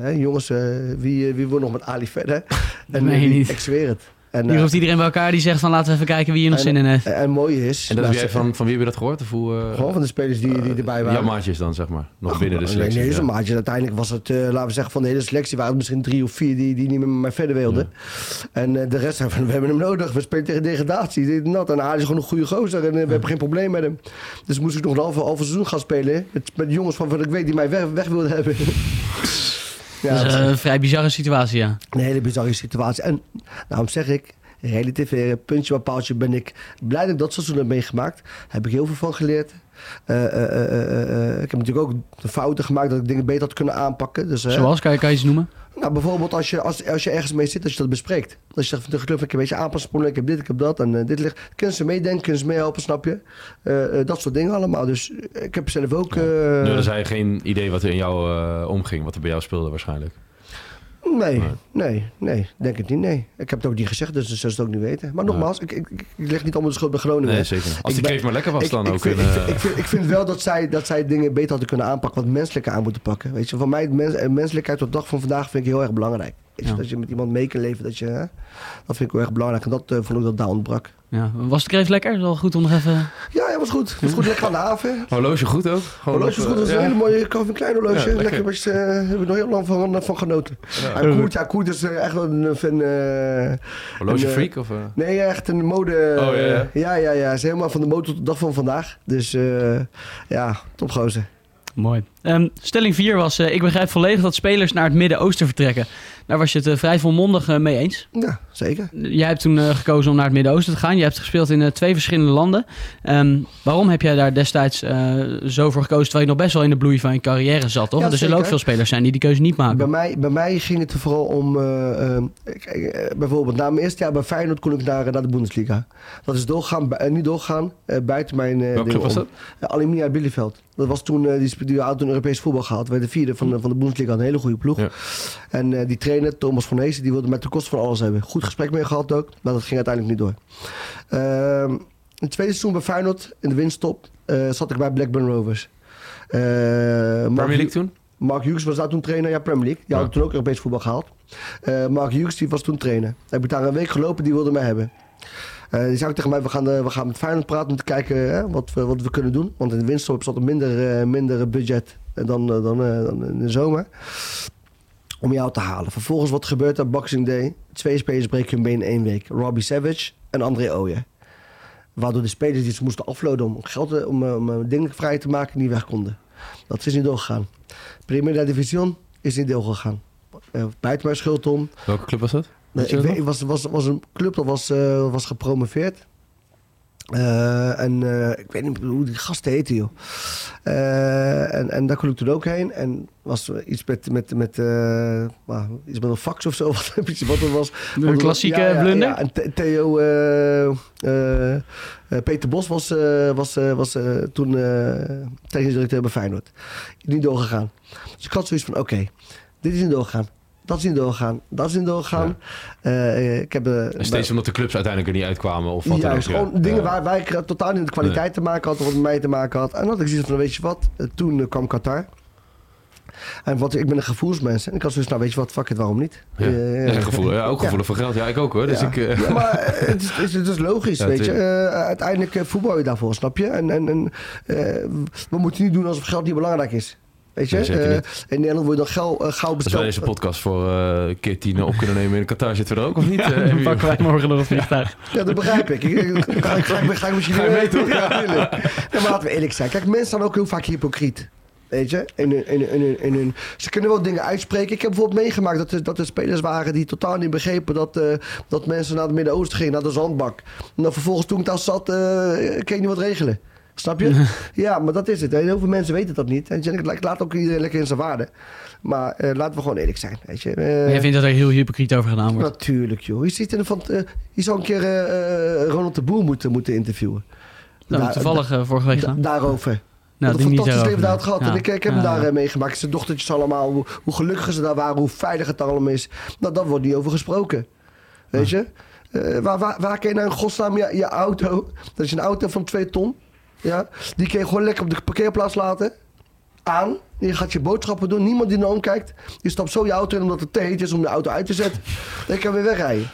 hey, jongens, uh, wie, wie wil nog met Ali verder? [LAUGHS] en nee, niet. ik zweer het. En, hier roept iedereen bij elkaar die zegt van laten we even kijken wie hier nog en, zin in heeft. En, en mooi is... En dat jij van, van wie heb je dat gehoord? Of hoe, uh, gewoon van de spelers die, die erbij waren. Jouw maatjes dan, zeg maar. Nog Ach, binnen de selectie. Nee, nee, ja. zo'n maatje. Uiteindelijk was het, uh, laten we zeggen, van de hele selectie waren het misschien drie of vier die, die niet meer met mij verder wilden. Ja. En uh, de rest zei [LAUGHS] van, we hebben hem nodig. We spelen tegen degradatie. Dit en dat. En hij is gewoon een goede gozer. En uh, we ja. hebben geen probleem met hem. Dus moest ik nog een halve, halve seizoen gaan spelen. Met, met jongens van wat ik weet die mij weg, weg wilden hebben. [LAUGHS] ja, dat is een vrij bizarre situatie, ja. Een hele bizarre situatie. En daarom zeg ik, relativeren, puntje bij paaltje ben ik blij dat ik dat seizoen heb meegemaakt. Daar heb ik heel veel van geleerd. Uh, uh, uh, ik heb natuurlijk ook de fouten gemaakt dat ik dingen beter had kunnen aanpakken. Dus, Zoals, kan je, kan je iets noemen? Nou, bijvoorbeeld als je, als, als je ergens mee zit, als je dat bespreekt. Als je zegt van de club, ik heb een beetje aanpassingen, ik heb dit, ik heb dat en dit ligt. Kunnen ze meedenken, kunnen ze meehelpen, snap je? dat soort dingen allemaal. Dus ik heb zelf ook... Ja. Nu hadden zij geen idee wat er in jou omging, wat er bij jou speelde waarschijnlijk. Nee, nee, nee, denk het niet, nee. Ik heb het ook niet gezegd, dus ze zullen het ook niet weten. Maar nogmaals, ik, ik, ik leg niet allemaal de schuld bij Groningen. Nee, zeker. Als die kreef maar lekker was ik, dan ik ook. Vind, in, ik, vind, ik, vind, ik, vind, wel dat zij, dat zij dingen beter hadden kunnen aanpakken, wat menselijker aan moeten pakken. Weet je, voor mij, mens, menselijkheid tot de dag van vandaag vind ik heel erg belangrijk. Ja. Dat je met iemand mee kan leven, dat, je, hè? dat vind ik heel erg belangrijk. En dat uh, vond ik dat daar ontbrak. Ja. Was de kreef lekker? Is wel goed om nog even... Ja, ja was goed. Het was goed lekker aan de haven. Horloge goed ook? Gewoon horloge was goed. Dat is ja. een hele mooie, ik een klein horloge. Ja, lekker, lekker was, uh, heb ik nog heel lang van, van genoten. Ja. En Koert, ja, Koert is uh, echt wel een fan. Uh, horloge freak? Of, Nee, echt een mode. Oh, ja, ja. ja, ja, ja. Is helemaal van de mode tot de dag van vandaag. Dus ja, topgozer. Mooi. Um, stelling 4 was, uh, ik begrijp volledig dat spelers naar het Midden-Oosten vertrekken. Daar was je het eh, vrij volmondig eh, mee eens. Ja, zeker. Jij hebt toen eh, gekozen om naar het Midden-Oosten te gaan. Je hebt gespeeld in eh, twee verschillende landen. Ehm, waarom heb jij daar destijds eh, zo voor gekozen, terwijl je nog best wel in de bloei van je carrière zat, toch? Ja, er zullen ook veel spelers zijn die die keuze niet maken. Bij mij, bij mij ging het er vooral om... eh, eh, kijk, eh, bijvoorbeeld, na mijn eerste jaar bij Feyenoord kon ik naar, naar de Bundesliga. Dat is doorgaan, niet doorgaan eh, buiten mijn... eh, Welke club was dat? Alumni Bielefeld. Dat was toen, die, die had toen Europees voetbal gehad. We de vierde van de, van de Bundesliga, een hele goede ploeg. Ja. En eh, die trainer, Thomas van Heesen, die wilde met de kosten van alles hebben. Goed gesprek mee gehad ook, maar dat ging uiteindelijk niet door. Ehm, in het tweede seizoen bij Feyenoord, in de winststop, eh, zat ik bij Blackburn Rovers. Eh, Premier League toen? Mark Hughes was daar toen trainer, ja, Premier League. Die Ja. had toen ook Europees voetbal gehaald. Eh, Mark Hughes die was toen trainer. Heb ik daar een week gelopen, die wilde mij hebben. Die zei ook tegen mij, we gaan, we gaan met Feyenoord praten om te kijken hè, wat, we, wat we kunnen doen. Want in de winststop zat er minder, minder budget dan, dan, dan in de zomer. Om jou te halen. Vervolgens wat gebeurt er? Boxing Day. Twee spelers breken hun been in één week. Robbie Savage en André Ooyer. Waardoor de spelers die ze moesten afloaden om geld te- om, eh, om eh, dingen vrij te maken, niet weg konden. Dat is niet doorgegaan. Primera Division is niet doorgegaan. Uh, buiten mijn schuld om. Welke club was dat? Nee, ik weet, was, was, was een club dat was, eh, was gepromoveerd. Eh, en eh, ik weet niet hoe die gasten heten, joh. Eh, en, en daar kon ik toen ook heen. En was iets met, met, met, iets met een fax of zo. [LAUGHS] Wat, wat er was. Een klassieke blunder? Ja, en Th- Theo, Peter Bos was, was, was toen technisch directeur bij Feyenoord. Niet doorgegaan. Dus ik had zoiets van, oké, dit is niet doorgegaan. Dat is niet doorgegaan. Dat is niet doorgegaan. Eh, ik heb, eh, En steeds omdat de clubs uiteindelijk er niet uitkwamen of wat dan Juist, ook, ja. gewoon dingen Ja. waar, waar ik totaal niet met de kwaliteit te maken had, of wat met mij te maken had. En dan had ik zoiets van, weet je wat, eh, toen eh, kwam Qatar. En wat, ik ben een gevoelsmens. En ik had zoiets, nou weet je wat, fuck het, waarom niet? Ja. Eh, Ja, gevoel, ja, ook gevoelig voor geld. Ja, ik ook hoor. Dus ja. ik, eh, Ja, maar [LAUGHS] eh, het is, het is, het is logisch, Ja, weet je. Eh, uiteindelijk eh, voetbal je daarvoor, snap je? En, en, en eh, we moeten niet doen alsof geld niet belangrijk is. Weet je? Nee, Eh, in Nederland word je dan gauw, eh, gauw als wij besteld. deze podcast voor eh keer tien op kunnen nemen in Qatar, zitten we er ook of niet? Eh, Dan Emiel? pakken wij morgen nog een vliegtuig. Ja, dat begrijp ik. ik, ik, ik ga, ik, ga, ik ga ik misschien Ga je mee, toch? Ja. Ja, maar laten we eerlijk zijn. Kijk, mensen zijn ook heel vaak hypocriet. Weet je? In hun, in, hun- in, hun- in hun, ze kunnen wel dingen uitspreken. Ik heb bijvoorbeeld meegemaakt dat er, dat er spelers waren die totaal niet begrepen dat, eh, dat mensen naar het Midden-Oosten gingen, naar de zandbak. En dan vervolgens toen ik daar zat, eh kon je niet wat regelen. Snap je? [LAUGHS] ja, maar dat is het. hè. Heel veel mensen weten dat niet. En ik laat ook iedereen lekker in zijn waarde. Maar eh, laten we gewoon eerlijk zijn. Weet je? Eh, Maar jij vindt dat er heel hypocriet over gedaan wordt. Natuurlijk, joh. Je, ziet in de van, eh, je zou een keer eh, eh, Ronald de Boer moeten, moeten interviewen. Nou, toevallig eh, vorige week da- daarover. Nou, Wat een fantastisch leven daar had gehad. Ja. En ik, ik heb hem daar eh, meegemaakt. Zijn dochtertjes allemaal, hoe, hoe gelukkig ze daar waren, hoe veilig het allemaal is. Nou, daar wordt niet over gesproken. Weet je? Eh, waar, waar, waar kun je nou in godsnaam je, je auto... Dat is een auto van 2 ton. Ja? Die kun je gewoon lekker op de parkeerplaats laten. Aan. Je gaat je boodschappen doen. Niemand die naar omkijkt. Je stapt zo je auto in omdat het te heet is om de auto uit te zetten. Dan kan je weer wegrijden.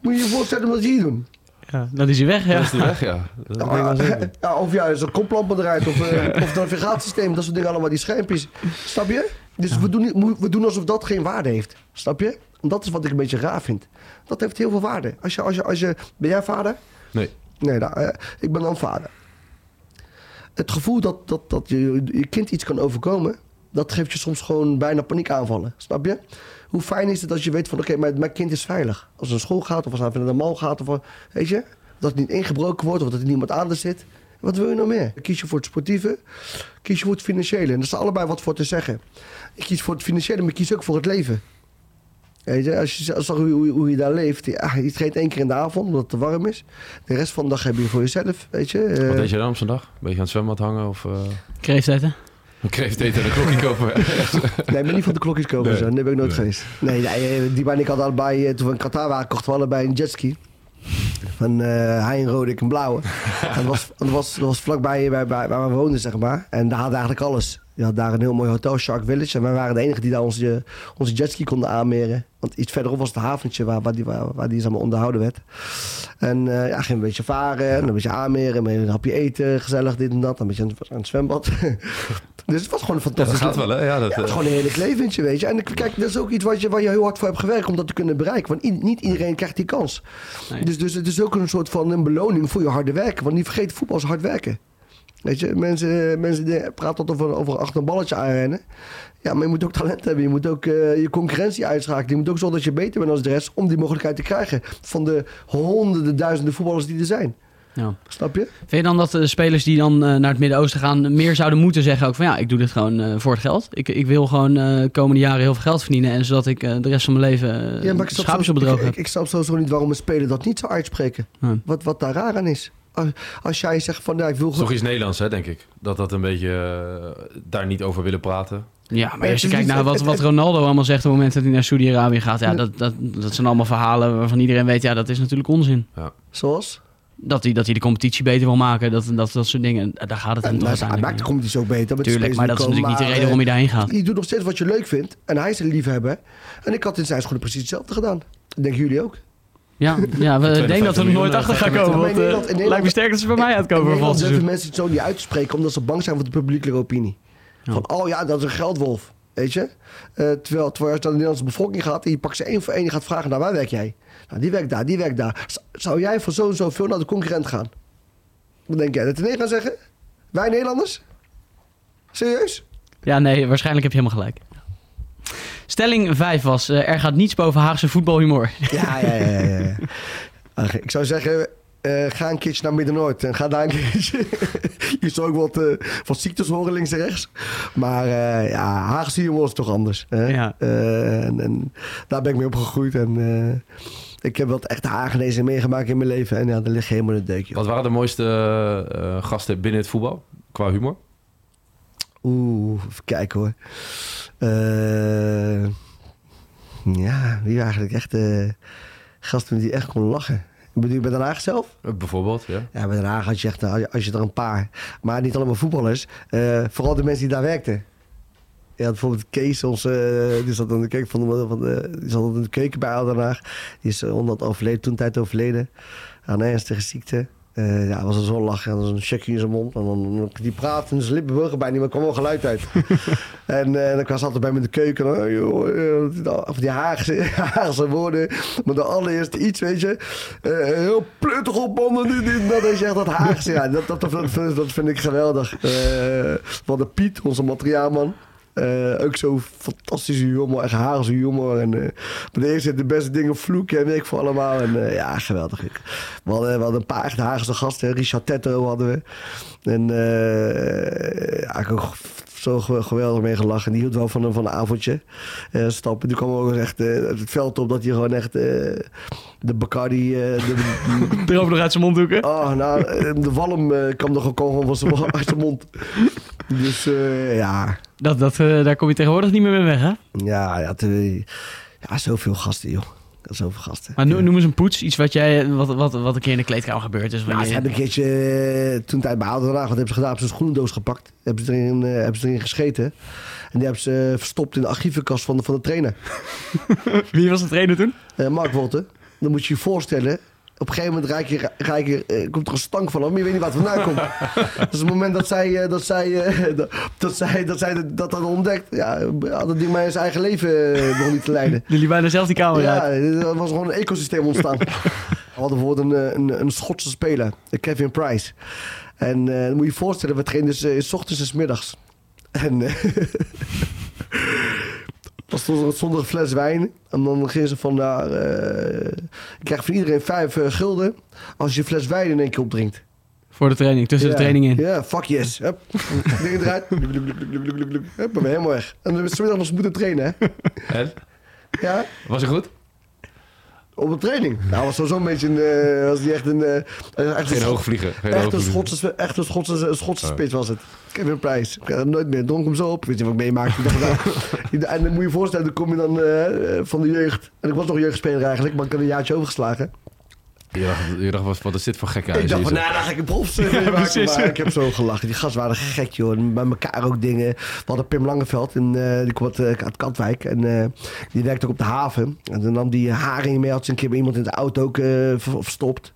Moet je je voorstellen wat ze hier doen? Ja, dan is hij weg, ja. Dat is weg, ja. Dat. Ja, of ja, zo'n koplampen eruit. Of, eh, [LAUGHS] of navigatiesysteem. Dat soort dingen allemaal. Die schermpjes. Snap je? Dus we, doen, we doen alsof dat geen waarde heeft. Snap je? En dat is wat ik een beetje raar vind. Dat heeft heel veel waarde. Als je, als je, als je, ben jij vader? Nee. Nee, nou, eh, ik ben dan vader. Het gevoel dat, dat, dat je, je kind iets kan overkomen... dat geeft je soms gewoon bijna paniekaanvallen. Snap je? Hoe fijn is het als je weet van... oké, mijn, mijn kind is veilig. Als het naar school gaat of als hij naar de mal gaat... Of, weet je? Dat het niet ingebroken wordt of dat er niemand aan er zit. Wat wil je nog meer? Kies je voor het sportieve, kies je voor het financiële. En er is allebei wat voor te zeggen. Ik kies voor het financiële, maar ik kies ook voor het leven. Weet je, als je zag hoe, hoe, hoe je daar leeft. Ja, je traint één keer in de avond omdat het te warm is. De rest van de dag heb je voor jezelf, weet je. Eh, Wat deed je dan op zo'n dag? Beetje aan het zwembad hangen of... eh Kreeft eten. een kreeft eten en een klokje kopen? [LAUGHS] Nee, ik ben niet van de klokjes kopen Nee. zo. Nee, ben ik nooit Nee. geweest. Nee, nee eh, die en ik allebei, eh, toen we in Qatar waren, kochten we allebei een jetski. Van eh hij een rode, ik een blauwe. [LAUGHS] en dat was, dat was, dat was vlakbij bij, bij, waar we woonden, zeg maar. En daar hadden eigenlijk alles. Je had daar een heel mooi hotel, Shark Village. En wij waren de enige die daar onze, onze jetski konden aanmeren. Want iets verderop was het haventje waar, waar, die, waar, waar die zeg maar, onderhouden werd. En eh ja, ging een beetje varen, en een beetje aanmeren, met een hapje eten, gezellig dit en dat. Een beetje aan, het- aan het zwembad. [LAUGHS] dus het was gewoon een Ja, fantastisch dat gaat wel, hè? Ja, dat, ja, het is eh, gewoon een heerlijk leventje, weet je. En ik- kijk, dat is ook iets wat je, waar je heel hard voor hebt gewerkt om dat te kunnen bereiken. Want niet iedereen krijgt die kans. Nee. Dus, dus het is ook een soort van een beloning voor je harde werken. Want niet vergeet, voetbal is hard werken. Weet je, mensen, mensen die praten altijd over, over achter een balletje aanrennen. Ja, maar je moet ook talent hebben. Je moet ook eh, je concurrentie uitschakelen. Je moet ook zorgen dat je beter bent dan de rest om die mogelijkheid te krijgen. Van de honderden, duizenden voetballers die er zijn. Ja. Snap je? Vind je dan dat de spelers die dan eh, naar het Midden-Oosten gaan... meer zouden moeten zeggen ook van... ja, ik doe dit gewoon eh, voor het geld. Ik, ik wil gewoon eh, de komende jaren heel veel geld verdienen... en zodat ik eh, de rest van mijn leven Ja, maar ik snap, op ik, heb. ik, ik snap sowieso niet waarom een speler dat niet zou uitspreken. Wat, wat daar raar aan is. Als, jij zegt van, ja, ik wil... Toch iets Nederlands, hè, denk ik. Dat dat een beetje eh, daar niet over willen praten. Ja, maar als je kijkt naar wat, wat Ronaldo allemaal zegt... op het moment dat hij naar Saudi-Arabië gaat... Ja, dat, dat, dat zijn allemaal verhalen waarvan iedereen weet... ja, dat is natuurlijk onzin. Zoals? Dat hij, dat hij de competitie beter wil maken, dat, dat, dat soort dingen. Daar gaat het hem toch hij, maakt de om. competitie ook beter. Tuurlijk, maar dat is natuurlijk niet de reden waarom hij daarheen gaat. eh, Je doet nog steeds wat je leuk vindt. En hij is een liefhebber. En ik had in zijn schoenen precies hetzelfde gedaan. Denken jullie ook? Ja, ja we denken dat we er nooit achter gaan komen. In Want, Nederland- in Nederland- lijkt me sterk dat ze bij mij In uitkomen voor Nederland seizoen. mensen het zo niet uit te spreken omdat ze bang zijn voor de publieke opinie. Van, oh ja, dat is een geldwolf. Weet je? Eh, terwijl, terwijl als je naar de Nederlandse bevolking gaat en je pakt ze één voor één en je gaat vragen, nou waar werk jij? Nou, die werkt daar, die werkt daar. Zou jij voor zo en zo veel naar de concurrent gaan? Wat denk jij? Dat nee gaan zeggen? Wij Nederlanders? Serieus? Ja, nee, waarschijnlijk heb je helemaal gelijk. Stelling 5 was, eh, er gaat niets boven Haagse voetbalhumor. Ja, ja, ja. ja, ja. Ach, Ik zou zeggen, eh, ga een keertje naar Midden-Noord en ga daar een keertje. [LAUGHS] je zou ook wat, wat ziektes horen links en rechts. Maar eh, ja, Haagse humor is toch anders. Hè? Ja. Eh, en, en daar ben ik mee opgegroeid. En eh, ik heb wat echt Hagenezen meegemaakt in mijn leven. En ja, daar ligt helemaal in het deukje. Wat waren de mooiste eh, gasten binnen het voetbal? Qua humor? Oeh, even kijken hoor. Eh, ja, wie eigenlijk echt eh gasten die echt kon lachen. Bedoel je bij Den Haag zelf? Eh, bijvoorbeeld, ja. Ja, bij Den Haag had je echt als je er een paar. Maar niet allemaal voetballers. Vooral de mensen die daar werkten. Ja, bijvoorbeeld Kees, ons, eh, die zat aan de keuken van de, van de, die zat aan de keuken bij Den Haag. Die is omdat overleden, toen tijd overleden. Aan ernstige ziekte. Eh, ja, was er zo lachen. En dan een checkje in zijn mond. En dan, die praat en zijn lippen bewogen bijna niet, maar er kwam wel geluid uit. [LAUGHS] en eh, dan kwam ze altijd bij me in de keuken. Joh, eh, of die Haagse, [LAUGHS] Haagse woorden. Maar de allereerste iets, weet je. Eh, heel pluttig op man. Dit, dat is echt dat Haagse. Ja, dat, dat, dat, vind- dat vind ik geweldig. Eh van de Piet, onze materiaalman. Eh, ook zo fantastische humor, echt Haagse humor. En eh maar de eerste de beste dingen vloeken en weet ik voor allemaal. En eh, ja, geweldig. We hadden, een paar echt gasten. Richard Tetto hadden we. En eh ja, ook zo ge- geweldig mee gelachen. Die hield wel van een, van een avondje eh, stappen. Die kwam ook echt eh, het veld op dat hij gewoon echt eh, de Bacardi... eh, de, [LAUGHS] Erover nog uit zijn mond doeken. Oh, nou, eh, de walm eh, kwam er gewoon van zijn, [LAUGHS] uit zijn mond. Dus eh, ja, Dat, dat, daar kom je tegenwoordig niet meer mee weg, hè? ja, ja, te- ja, zoveel gasten, joh. Zoveel gasten. Maar no- noem eens een poets. Iets wat, jij, wat, wat, wat een keer in de kleedkamer gebeurd is. Nou, ze hebben een keertje, eh, toen tijd bij Ouder Wat hebben ze gedaan? Hebben ze een schoenendoos gepakt. Hebben ze erin, eh, hebben ze erin gescheten. En die hebben ze eh, verstopt in de archievenkast van de, van de trainer. [LAUGHS] Wie was de trainer toen? Mark Wolten. Dan moet je je voorstellen. Op een gegeven moment rijk je, je, eh, komt er een stank van maar je weet niet het vandaan komt. [LAUGHS] dus op het moment dat zij, eh, dat, zij, eh, dat, dat zij, dat, zij dat, dat hadden ontdekt, ja, had dat ding maar in zijn eigen leven eh, nog niet te leiden. [LAUGHS] Jullie bijna zelf die kamer. Ja, er was gewoon een ecosysteem ontstaan. [LAUGHS] We hadden bijvoorbeeld een, eh, een, een Schotse speler, eh, Kevin Price. En eh, dan moet je je voorstellen, we trainen dus eh, s ochtends en s middags. En eh, dan stond er, er een fles wijn. En dan gingen ze van, nou, eh, ik krijg van iedereen vijf eh, gulden als je een fles wijn in één keer opdrinkt. Voor de training, tussen Ja. de training in. Ja, fuck yes. Hup. [LAUGHS] Dingen eruit. Hup, ben helemaal weg. En dan is het middag nog eens moeten trainen, hè? En? Ja. Was het goed? Op een training. Nou, was sowieso een beetje een... eh, was die echt een... eh, echt Geen een, hoogvlieger. Geen echt een. Schotse, echt een Schotse, Schotse Ja. spits was het. Kevin Price. Ik heb hem nooit meer. Dronk hem zo op. Weet je wat ik meemaakte? Ik nou, [LAUGHS] en dan moet je je voorstellen, dan kom je dan eh, van de jeugd. En ik was nog jeugdspeler eigenlijk, maar ik had een jaartje overgeslagen. Je dacht, je dacht wat, wat is dit voor gekke ik dacht van, nou, dan ga ik een profs [LAUGHS] meemaken. precies. Maar ik heb zo gelachen. Die gasten waren gek, joh. En bij elkaar ook dingen. We hadden Pim Langeveld, en, eh, die kwam uit, eh, uit Katwijk. En eh, die werkte ook op de haven. En dan nam die haring mee. Had ze een keer bij iemand in de auto ook ver- verstopt.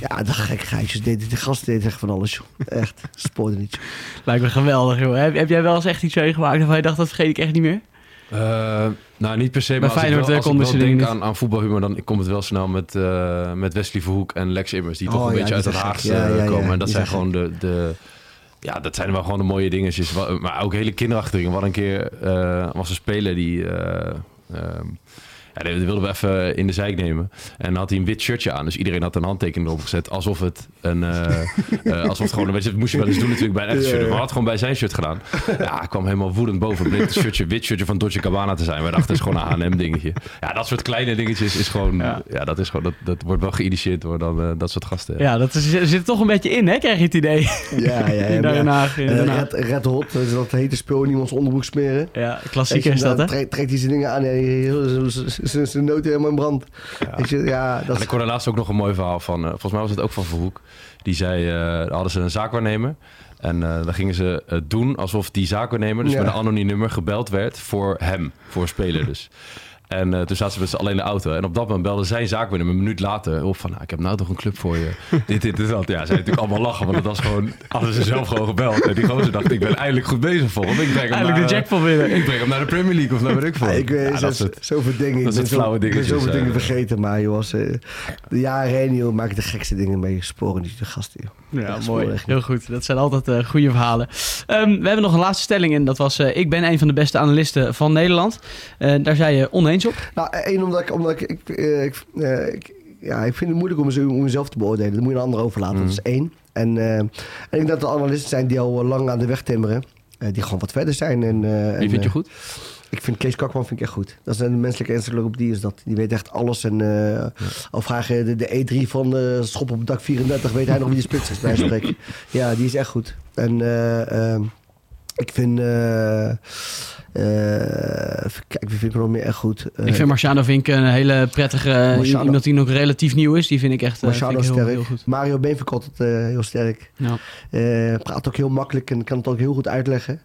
Ja, dat gek geitjes. Die, die gasten deden echt van alles, joh. Echt, spoorde niet. Lijkt me geweldig, joh. Heb, heb jij wel eens echt iets meegemaakt waarvan je dacht, dat vergeet ik echt niet meer? Eh, nou, niet per se, maar als ik wel, eh, als ik konden wel ze denk aan, aan voetbalhumor, dan komt het wel snel met, eh, met Wesley Verhoek en Lex Immers, die toch Oh, een ja, beetje uit het ja, ja. komen. En dat zijn gewoon de, de, ja, dat zijn wel gewoon de mooie dingetjes. Maar ook hele kinderachtige dingen. Wat een keer eh, was een speler die... eh, ja, die wilden we even in de zijk nemen. En dan had hij een wit shirtje aan. Dus iedereen had een handtekening erop gezet. Alsof het een... eh, [LAUGHS] eh, alsof het gewoon... Je, dat moest je wel eens doen natuurlijk bij een echte shirt. Maar had gewoon bij zijn shirt gedaan. Ja, hij kwam helemaal woedend boven. Bleek het shirtje, wit shirtje van Dolce Gabbana te zijn. Wij dachten, het is gewoon een H&M dingetje. Ja, dat soort kleine dingetjes is gewoon... Ja, Ja. dat, is gewoon dat, dat wordt wel geïnitieerd door dan, eh, dat soort gasten. Ja, dat is, zit er toch een beetje in, hè? Krijg je het idee? Ja, ja, ja. [LAUGHS] Haag. red, red hot, dat is dat hete spul in iemands onderbroek smeren. Ja, klassieker is dat, hè? trekt- hij zijn dingen aan en [LAUGHS] zijn noten helemaal in brand. Ja, dat En ik hoorde laatst ook nog een mooi verhaal van, eh, volgens mij was het ook van Verhoek. Die zei, daar hadden ze een zaakwaarnemer. En eh, dan gingen ze doen alsof die zaakwaarnemer, dus Ja. met een anoniem nummer, gebeld werd voor hem, voor een speler dus. [LAUGHS] En eh, toen zaten ze met z'n allen in de auto. En op dat moment belde zijn zaakwaarnemer een minuut later op van... Nou, ik heb nou toch een club voor je. [LAUGHS] dit, dit, dit, dat. Ja, zij natuurlijk allemaal lachen, want dat was gewoon... Hadden ze zelf gewoon gebeld. En die gozer dacht, ik ben eindelijk goed bezig voor hem. Ik breng hem Eigenlijk naar, de jackpot winnen. Ik breng hem naar de Premier League of naar weet ik veel. Ja, ik weet Ja, dat zoveel dingen. dat Ik ben soort zo- flauwe Ik ben zoveel eh. dingen vergeten, maar joh, was, eh, de jaren heen joh, maak ik de gekste dingen mee. Sporen niet de gasten joh. Ja, mooi. Heel goed. Dat zijn altijd eh, goede verhalen. Ehm, we hebben nog een laatste stelling en dat was... eh, ik ben een van de beste analisten van Nederland. Eh, daar zei je op. Nou, één, omdat ik, omdat ik, ik, eh, ik, eh, ik- ja, ik vind het moeilijk om, mezelf- om mezelf te beoordelen. Dat moet je een ander overlaten. Mhm. Dat is één. En, eh, en ik denk dat er analisten zijn die al lang aan de weg timmeren. die gewoon wat verder zijn. En, en, Wie vind je goed? Ik vind Kees Kakman vind ik echt goed. Dat is een menselijke encyclopedie is dat. Die weet echt alles. En eh al vragen de, de E3 van eh Schop op dak 34, weet hij nog wie de spits is bij van [LAUGHS] spreken. Ja, die is echt goed. En eh, ehm, ik vind... eh eh, even kijken, wie vind ik nog meer echt goed? Eh, ik vind Marciano Vink een hele prettige... eh, Marciano- Iemand die nog relatief nieuw is. Die vind ik echt eh, Marciano vind ik heel, sterk. heel goed. Mario Been vind ik altijd eh, heel sterk. Ja. Eh, praat ook heel makkelijk en kan het ook heel goed uitleggen.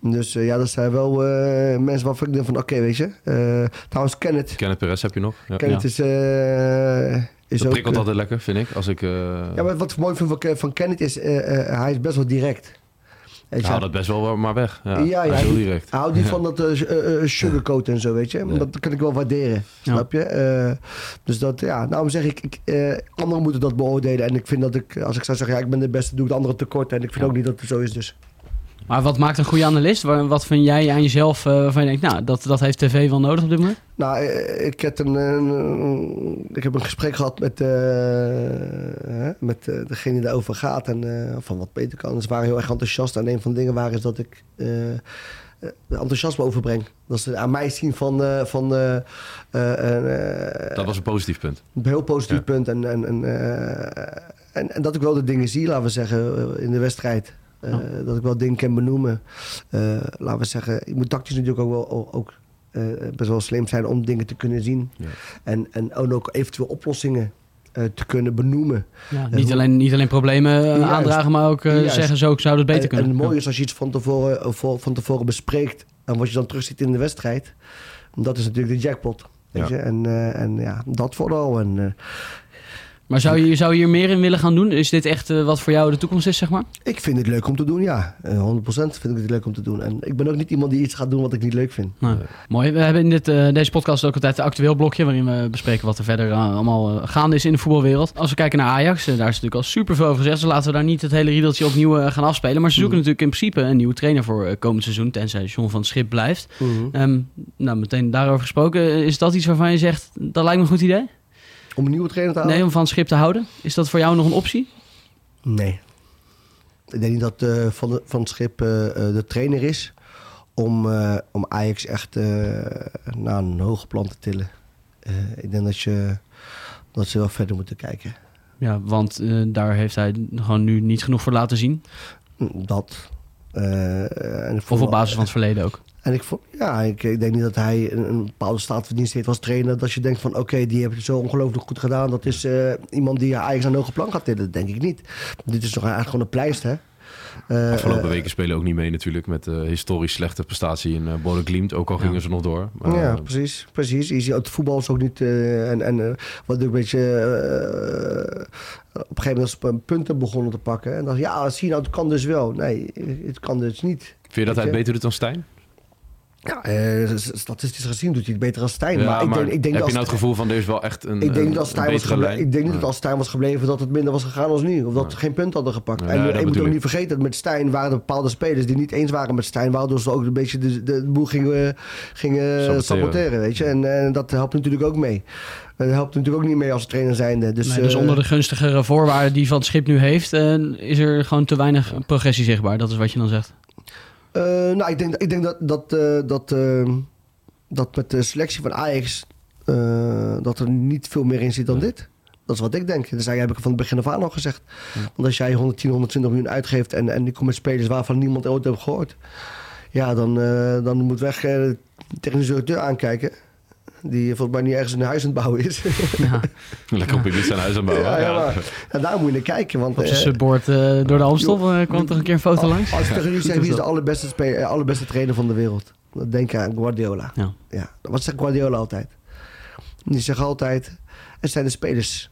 Dus eh, ja, dat zijn wel eh, mensen waarvan ik denk van, oké, weet je. Eh, trouwens, Kenneth. Kenneth Perez heb je nog. Ja. Kenneth is, eh is Dat ook... prikkelt eh, altijd lekker, vind ik. Als ik... eh, ja, maar wat ik mooi vind van, van Kenneth is, eh, eh, hij is best wel direct. Haal dat best wel maar weg. Ja, Ja, hij ja, heel hij- direct. Hij houdt niet van dat eh, sugarcoat en zo, weet je. Nee. Dat kan ik wel waarderen, Ja. snap je? Eh, dus dat, ja, daarom zeg ik, ik eh, anderen moeten dat beoordelen. En ik vind dat ik, als ik zou zeggen, ja, ik ben de beste, doe ik de anderen tekort. En ik vind Ja. ook niet dat het zo is, dus. Maar wat maakt een goede analist? Wa- Wat vind jij aan jezelf eh, waarvan je denkt... Nou, dat, dat heeft tv wel nodig op dit moment? Nou, eh, ik, heb een, een- ik heb een gesprek gehad met, eh, hè, met eh, degene die daarover gaat en eh, van wat beter kan. Ze waren heel erg enthousiast. En een van de dingen waren is dat ik eh, eh, enthousiasme overbreng. Dat ze aan mij zien van, eh, van eh, eh, eh, Dat was een positief punt. een heel positief Ja. punt. En, en, en, eh, en, en dat ik wel de dingen zie, laten we zeggen, eh, in de wedstrijd. Eh. Dat ik wel dingen kan benoemen. Eh, laten we zeggen, je moet tactisch natuurlijk ook wel ook, eh, best wel slim zijn om dingen te kunnen zien. Ja. En, en ook eventueel oplossingen te kunnen benoemen. Ja, niet, alleen, niet alleen problemen Juist. aandragen, maar ook Juist. zeggen... Zo zou het beter en, kunnen. En het mooie is als je iets van tevoren, van tevoren bespreekt en wat je dan terugziet in de wedstrijd. Dat is natuurlijk de jackpot. Weet Ja. je? En, en ja, dat vooral. En, Maar zou je, zou je hier meer in willen gaan doen? Is dit echt eh, wat voor jou de toekomst is, zeg maar? Ik vind het leuk om te doen, ja. Eh, 100% vind ik het leuk om te doen. En ik ben ook niet iemand die iets gaat doen wat ik niet leuk vind. Nou, Mooi. We hebben in dit, eh, deze podcast ook altijd een actueel blokje... waarin we bespreken wat er verder eh, allemaal eh, gaande is in de voetbalwereld. Als we kijken naar Ajax, eh, daar is natuurlijk al super veel over gezegd... dus laten we daar niet het hele riedeltje opnieuw eh, gaan afspelen. Maar ze zoeken Mm. natuurlijk in principe een nieuwe trainer voor eh, komend seizoen... tenzij John van Schip blijft. Ehm, nou, meteen daarover gesproken. eh, Is dat iets waarvan je zegt, dat lijkt me een goed idee? Om een nieuwe trainer te halen? Nee, om van Schip te houden? Is dat voor jou nog een optie? Nee. Ik denk niet dat eh, van, de, van het schip eh, eh, de trainer is om, om Ajax echt naar een hoger plan te tillen. Ik denk dat, je, dat ze wel verder moeten kijken. Ja, want daar heeft hij gewoon nu niet genoeg voor laten zien. Dat. eh, en Of op basis van het verleden ook. En ik, vond, ja, ik, ik denk niet dat hij een, een bepaalde staat van dienst heeft als trainer. Dat je denkt van oké, die heeft het zo ongelooflijk goed gedaan. Dat is eh, iemand die Ajax aan een hoge plan gaat tillen. Dat denk ik niet. Dit is toch eigenlijk gewoon een pleister. hè? Eh, Afgelopen eh, weken spelen ook niet mee natuurlijk met de historisch slechte prestatie in uh, Glimt. Ook al gingen ze nog door. Maar, ja, precies. precies. Je ziet, het voetbal is ook niet... en en wat een beetje... op een gegeven moment punten begonnen te pakken. En dan ja, zie je nou, het kan dus wel. Nee, het kan dus niet. vind je dat hij je? beter doet dan Stijn? Ja, eh, statistisch gezien doet hij het beter als Stijn. Ja, maar ik denk, ik denk heb dat je nou het gevoel van er is wel echt een, ik denk een, Stijn was lijn? ik denk niet Nee. dat als Stijn was gebleven dat het minder was gegaan als nu. Of dat ze geen punt hadden gepakt. Ja, en dat je moet bedoel ook niet vergeten dat met Stijn waren er bepaalde spelers die niet eens waren met Stijn. Waardoor ze ook een beetje de, de, de boel gingen, gingen Saboteren. saboteren. weet je. En, en dat helpt natuurlijk ook mee. Dat helpt natuurlijk ook niet mee als trainer zijnde. Dus, Nee, dus eh, onder de gunstigere voorwaarden die Van het Schip nu heeft, eh, is er gewoon te weinig progressie zichtbaar. Dat is wat je dan zegt. Eh, nou, ik denk, ik denk dat, dat, eh, dat, eh, dat met de selectie van Ajax... eh, dat er niet veel meer in zit dan dit. Dat is wat ik denk. Dus eigenlijk heb ik van het begin af aan al gezegd. Want als jij 110, 120 miljoen uitgeeft... en, en die komt met spelers waarvan niemand ooit heeft gehoord... ja, dan, dan moet weg eh, de technische directeur aankijken... die volgens mij niet ergens een huis aan het bouwen is. Ja, [LAUGHS] Lekker op Ibiza een huis aan bouwen. ja, ja, Ja. maar, ja, daar moet je naar kijken. Want, op zijn eh, subboard eh, door de Amstel eh, kwam toch een keer een foto langs? Als ik tegen jullie zeg wie is de allerbeste, spe- eh, allerbeste trainer van de wereld... dan denk ik aan Guardiola. Ja. Ja, wat zegt Guardiola altijd? Die zegt altijd, het zijn de spelers.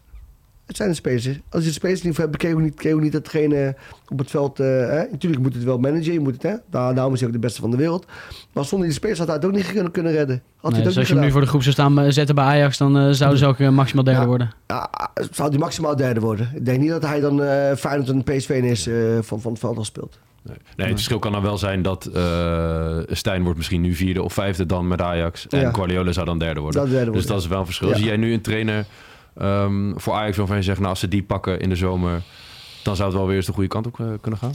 Het zijn de spelers. Als je de spelers niet hebt, kun je ook niet, ook datgene op het veld... eh, hè? Natuurlijk moet het wel managen, je moet het, hè? Daar, daarom is hij ook de beste van de wereld. Maar zonder die spelers had hij het ook niet kunnen, kunnen redden. Had Nee, hij dus als je hem nu voor de groep zou staan eh, zetten bij Ajax, dan eh, zouden ze ook maximaal derde Ja. worden. Ja, zou hij maximaal derde worden. Ik denk niet dat hij dan eh Feyenoord en PSV is eh, van, van het veld al speelt. Nee. Nee, het verschil kan dan wel zijn dat eh Stijn wordt misschien nu vierde of vijfde dan met Ajax. En Ja. Guardiola zou dan derde worden. Dat derde dus dat is wel een verschil. Ja. Zie jij nu een trainer ehm, voor Ajax waarvan je zegt... nou, als ze die pakken in de zomer... dan zou het wel weer eens de goede kant op eh, kunnen gaan?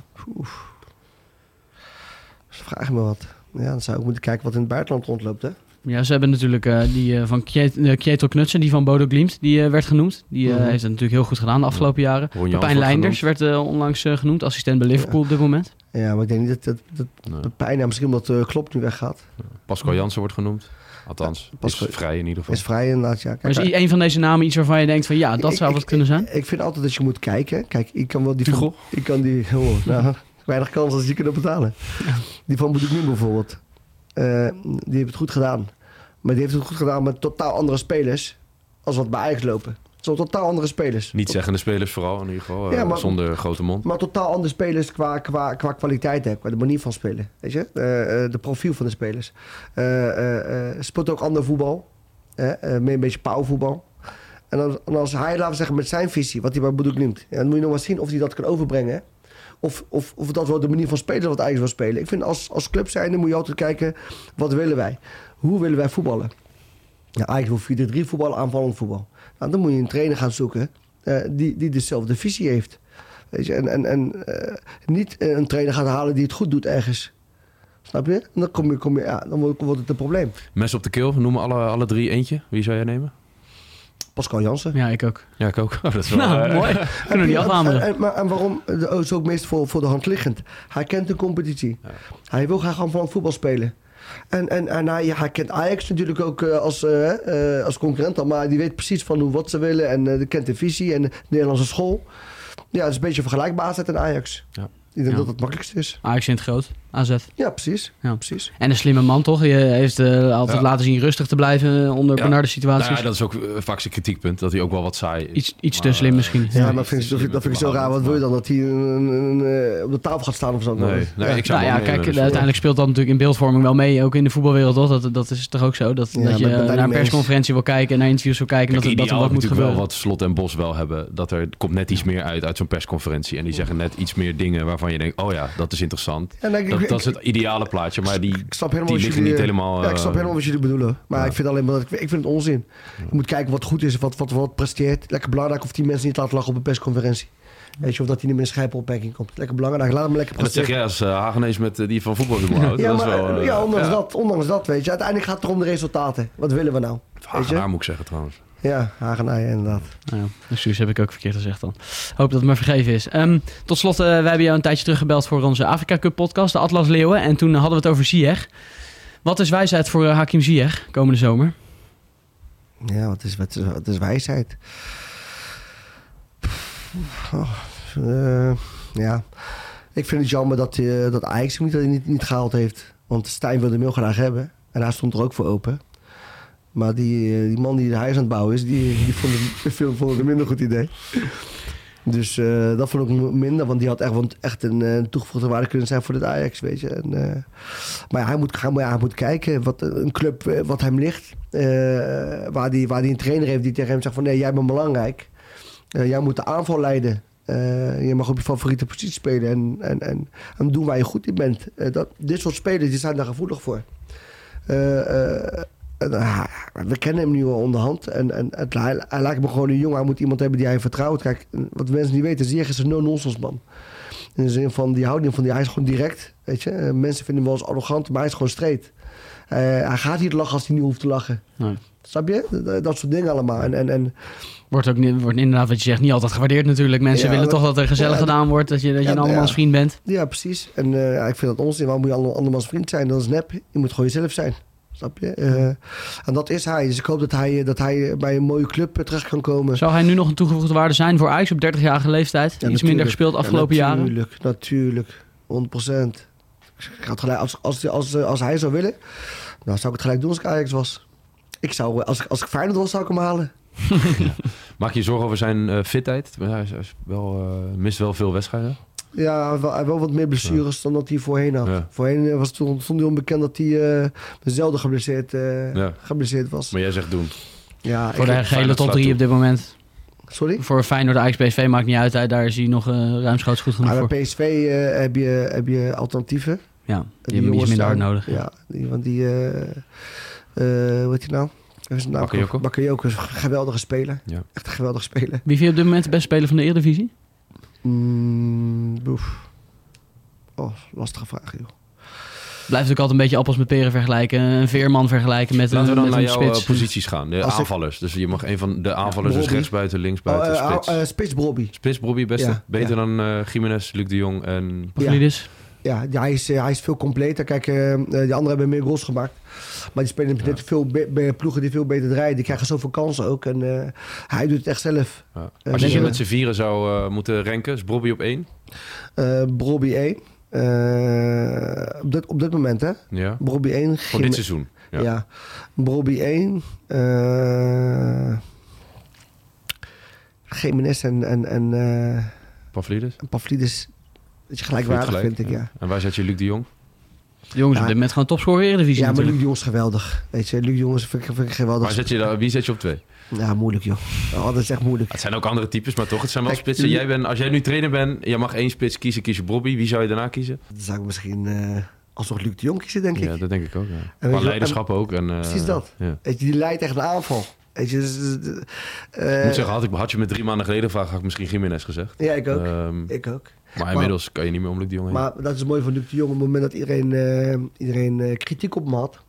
Dus vraag me wat. Ja, dan zou ik moeten kijken wat in het buitenland rondloopt, hè? Ja, ze hebben natuurlijk eh, die eh, van Kjet- Kjetil Knutsen, die van Bodo Glimt, die werd genoemd. Die Mhm. heeft het natuurlijk heel goed gedaan de afgelopen jaren. Ron Jans Pepijn wordt Leinders werd onlangs genoemd, assistent bij Liverpool op dit moment. Ja, maar ik denk niet dat dat, dat, Nee. pijn... Ja, misschien omdat uh, Klopp nu weggaat. Pascal Jansen wordt genoemd. Althans, is vrij in ieder geval. Is vrij inderdaad, ja. Maar Kijk, is een van deze namen iets waarvan je denkt van ja, dat Ik- zou ik- wat kunnen zijn? Ik, ik vind altijd dat je moet kijken. Kijk, ik kan wel die Hugo? Ik kan die... Oh, nou, [LAUGHS] weinig kans als je kunnen betalen. Die van Boudouin bijvoorbeeld. Eh, die heeft het goed gedaan. Maar die heeft het goed gedaan met totaal andere spelers... als wat bij Ajax lopen. Totaal andere spelers. Niet zeggende spelers vooral in ieder geval. eh, Ja, maar- zonder grote mond. Maar totaal andere spelers qua, qua, qua kwaliteit, hè, qua de manier van spelen. Weet je? Eh, eh, de profiel van de spelers. Eh, speelt ook ander voetbal. hè, meer een beetje powervoetbal. En, als, en als hij, laten we zeggen, met zijn visie, wat hij bij Boedoek noemt... Ja, dan moet je nog maar zien of hij dat kan overbrengen. hè. Of, of, of dat wel de manier van spelen wat Ajax wil spelen. Ik vind als, als club zijnde moet je altijd kijken, wat willen wij? Hoe willen wij voetballen? Ja, Ajax wil 4-3 voetbal, aanvallend voetbal. Nou, dan moet je een trainer gaan zoeken eh, die, die dezelfde visie heeft. Weet je, en, en, en eh, niet eh, een trainer gaat halen die het goed doet ergens. Snap je? En dan, kom je, kom je, ja, dan wordt, het een probleem. Mensen op de keel, noemen alle, alle drie eentje. Wie zou jij nemen? Pascal Jansen. Ja, ik ook. Ja, ik ook. [LAUGHS] Oh, dat is wel, Nou, mooi. [LAUGHS] Kunnen we die En, afhameren. en, en waarom? O is ook meest voor, voor de hand liggend. Hij kent de competitie. Hij wil graag gewoon van het voetbal spelen. En, en, en hij, hij kent Ajax natuurlijk ook eh, als, eh, eh, als concurrent al. Maar die weet precies van hoe, wat ze willen. En die kent de visie en de Nederlandse school. Ja, het is een beetje vergelijkbaarheid aan Ajax. Ja. Ik denk Ja. dat het het makkelijkste is. Ajax in het groot, AZ. Ja, precies. Ja. precies. En een slimme man toch? Je heeft eh, altijd Ja. laten zien rustig te blijven onder Ja. Bernardes situaties. Nou ja, dat is ook eh, vaak zijn kritiekpunt. Dat hij ook wel wat saai is. Iets, iets te slim eh, misschien. Ja, Ja. maar vind dat, vind, dat vind ik zo raar. Wat wil je dan? Dat hij een, een- een, eh, op de tafel gaat staan of zo? Nee, nee, ik zou Nou ja, kijk, dus- uiteindelijk speelt dat natuurlijk in beeldvorming wel mee, ook in de voetbalwereld, toch? Dat, dat is toch ook zo? Dat, Ja, dat je naar een persconferentie wil kijken en naar interviews wil kijken, Kijk, en dat, er- dat er wat moet natuurlijk wel gebeuren. wat Slot en Bos wel hebben. Dat er komt net iets meer uit uit zo'n persconferentie. En die zeggen net iets meer dingen waarvan je denkt... oh ja, dat is interessant. Dat, ik- dat is het ideale plaatje. Maar die, Ik snap helemaal die liggen jullie, niet helemaal... Ja, ik snap eh, helemaal wat jullie bedoelen. Maar ja. ik vind alleen maar dat ik, ik vind het onzin. Je moet kijken wat goed is, wat, wat, wat presteert. Lekker belangrijk of die mensen niet laten lachen op een persconferentie. Weet je, of dat hij niet meer in scherpe opmerking komt. Lekker belangrijk, laat hem lekker En dat zeg presteren. jij als uh, Hagenees met eh, die van houdt. [LAUGHS] Ja, dat maar, is wel, eh, ja, ondanks, ja. Dat, ondanks dat, weet je. Uiteindelijk gaat het om de resultaten. Wat willen we nou? Weet Hagenaar moet ik zeggen trouwens. Ja, Hagenaar, inderdaad. Nou ja, excuus heb ik ook verkeerd gezegd dan. Hoop dat het me vergeven is. Ehm, tot slot, eh, wij hebben jou een tijdje teruggebeld voor onze Afrika Cup podcast, de Atlas Leeuwen. En toen hadden we het over Ziyech. Wat is wijsheid voor Hakim Ziyech komende zomer? Ja, wat is, wat is, wat is wijsheid? Eh, ja, ik vind het jammer dat, eh dat Ajax hem niet, niet, niet gehaald heeft. Want Stijn wilde hem heel graag hebben. En hij stond er ook voor open. Maar die, eh, die man die het huis aan het bouwen is, die, die [LAUGHS] vond, het, vond het een minder goed idee. Dus eh, dat vond ik minder, want die had echt, want echt een eh, toegevoegde waarde kunnen zijn voor het Ajax, weet je. Eh, maar hij moet, gaan, hij moet kijken wat een club eh, wat hem ligt, eh, waar die, waar die een trainer heeft die tegen hem zegt van nee, jij bent belangrijk. Eh, jij moet de aanval leiden. Eh, je mag op je favoriete positie spelen en, en, en, en doen waar je goed in bent. Eh, dat, dit soort spelers die zijn daar gevoelig voor. Ah, we kennen hem nu al onderhand. En, en het, hij, hij lijkt me gewoon een jongen. Hij moet iemand hebben die hij vertrouwt. Kijk, wat mensen niet weten, Ziyech is een no-nonsense man. In de zin van, die houding van die, hij is gewoon direct. Weet je? Mensen vinden hem wel eens arrogant, maar hij is gewoon. Eh, hij gaat niet lachen als hij niet hoeft te lachen. Nee. Snap je? Dat, dat soort dingen allemaal. En, en, en Wordt ook wordt inderdaad, wat je zegt, niet altijd gewaardeerd natuurlijk. Mensen Ja, willen toch dat er gezellig Ja, gedaan wordt. Dat je, dat je Ja, een andermans ja. vriend bent. ja, precies. En eh, ja, ik vind dat onzin. Waarom moet je ander- andermans vriend zijn? Dat is nep. Je moet gewoon jezelf zijn. Snap je? Eh, en dat is hij. Dus ik hoop dat hij, dat hij bij een mooie club eh, terecht kan komen. Zou hij nu nog een toegevoegde waarde zijn voor Ajax op 30-jarige leeftijd? Iets minder gespeeld afgelopen ja, jaren? Natuurlijk, natuurlijk. 100 procent. Als, als, als, als hij zou willen, dan zou ik het gelijk doen als ik Ajax was. Ik zou, als, ik, als ik Feyenoord was, zou ik hem halen. [LAUGHS] Maak je je zorgen over zijn eh, fitheid? Hij, is, hij is wel, eh, mist wel veel wedstrijden. Ja, hij heeft wel, hij wel wat meer blessures dan dat hij voorheen had. Ja. Voorheen eh, was toen, stond hij onbekend dat hij eh zelden geblesseerd, eh, Ja. geblesseerd was. Maar jij zegt doen. Ja, Voor de Feyenoord top slaat 3 toe. op dit moment. sorry? Voor Feyenoord, Ajax, PSV maakt niet uit. Daar is hij nog eh ruimschoots goed genoeg Maar voor. bij PSV eh, heb, je, heb je alternatieven. Ja, die, Die hebben iets minder hard nodig. Ja, die, want die... eh eh hoe heet die nou? Zijn naam Bakayoko? Bakayoko is een geweldige speler. Ja. Echt een geweldige speler. Wie vind je op dit moment de beste speler van de Eredivisie? Mm, oef. Oh, lastige vraag, joh. Blijft ook altijd een beetje appels met peren vergelijken. Een veerman vergelijken met Laten we een, dan met naar een jouw spits. eh, posities gaan. De Als ik- aanvallers. Dus je mag een van de aanvallers, dus Bobby. rechtsbuiten, linksbuiten, Oh, eh, spits. eh, spits Brobby. spits, Bobby, beste. Ja, Beter ja. dan eh Jiménez, Luc de Jong en... Pavlidis. Ja, hij, is, eh, hij is veel completer. Kijk, eh, eh, die anderen hebben meer goals gemaakt. Maar die spelen net veel be- ploegen die veel beter draaien. Die krijgen zoveel kansen ook. En hij doet het echt zelf. Ja. Als je ze met z'n vieren zou moeten ranken, is Bobby op één? Brobby 1. Eh, op, dit, op dit moment, hè? Ja. Brobby 1. Voor dit seizoen. Ja. Ja. Brobby 1. eh Jiménez en, en, en, Pavlidis? Pavlidis. Dat je gelijkwaardig Gelijk, vind ik, ja. En waar zet je Luc de Jong? De jongens Ja. op dit moment gewoon topscorer Eredivisie Ja, maar Luc de Jong is geweldig. Weet je, Luc de Jong is- vind ik, vind ik geweldig. Waar zet je, daar- wie zet je op twee? Ja, moeilijk joh. Oh, dat is echt moeilijk. Het zijn ook andere types, maar toch, het zijn wel Kijk, spitsen. Jij bent, als jij nu trainer bent, je mag één spits kiezen, kies je Bobby. Wie zou je daarna kiezen? Dan zou ik misschien eh alsnog Luc de Jong kiezen, denk ik. Ja, dat denk ik ook. Ja. wat- leiderschap ook. En, eh, Precies dat. Ja. Weet je, die leidt echt een aanval. Weet je, dus, eh, Ik moet zeggen, had, ik, had je me drie maanden geleden gevraagd, had ik misschien Jiménez gezegd. Ja, ik ook. Ehm, ik ook. maar inmiddels kan je niet meer om Luc de Jong heen. Maar dat is mooi van Luc de Jong. Op het moment dat iedereen, eh, iedereen eh, kritiek op hem had.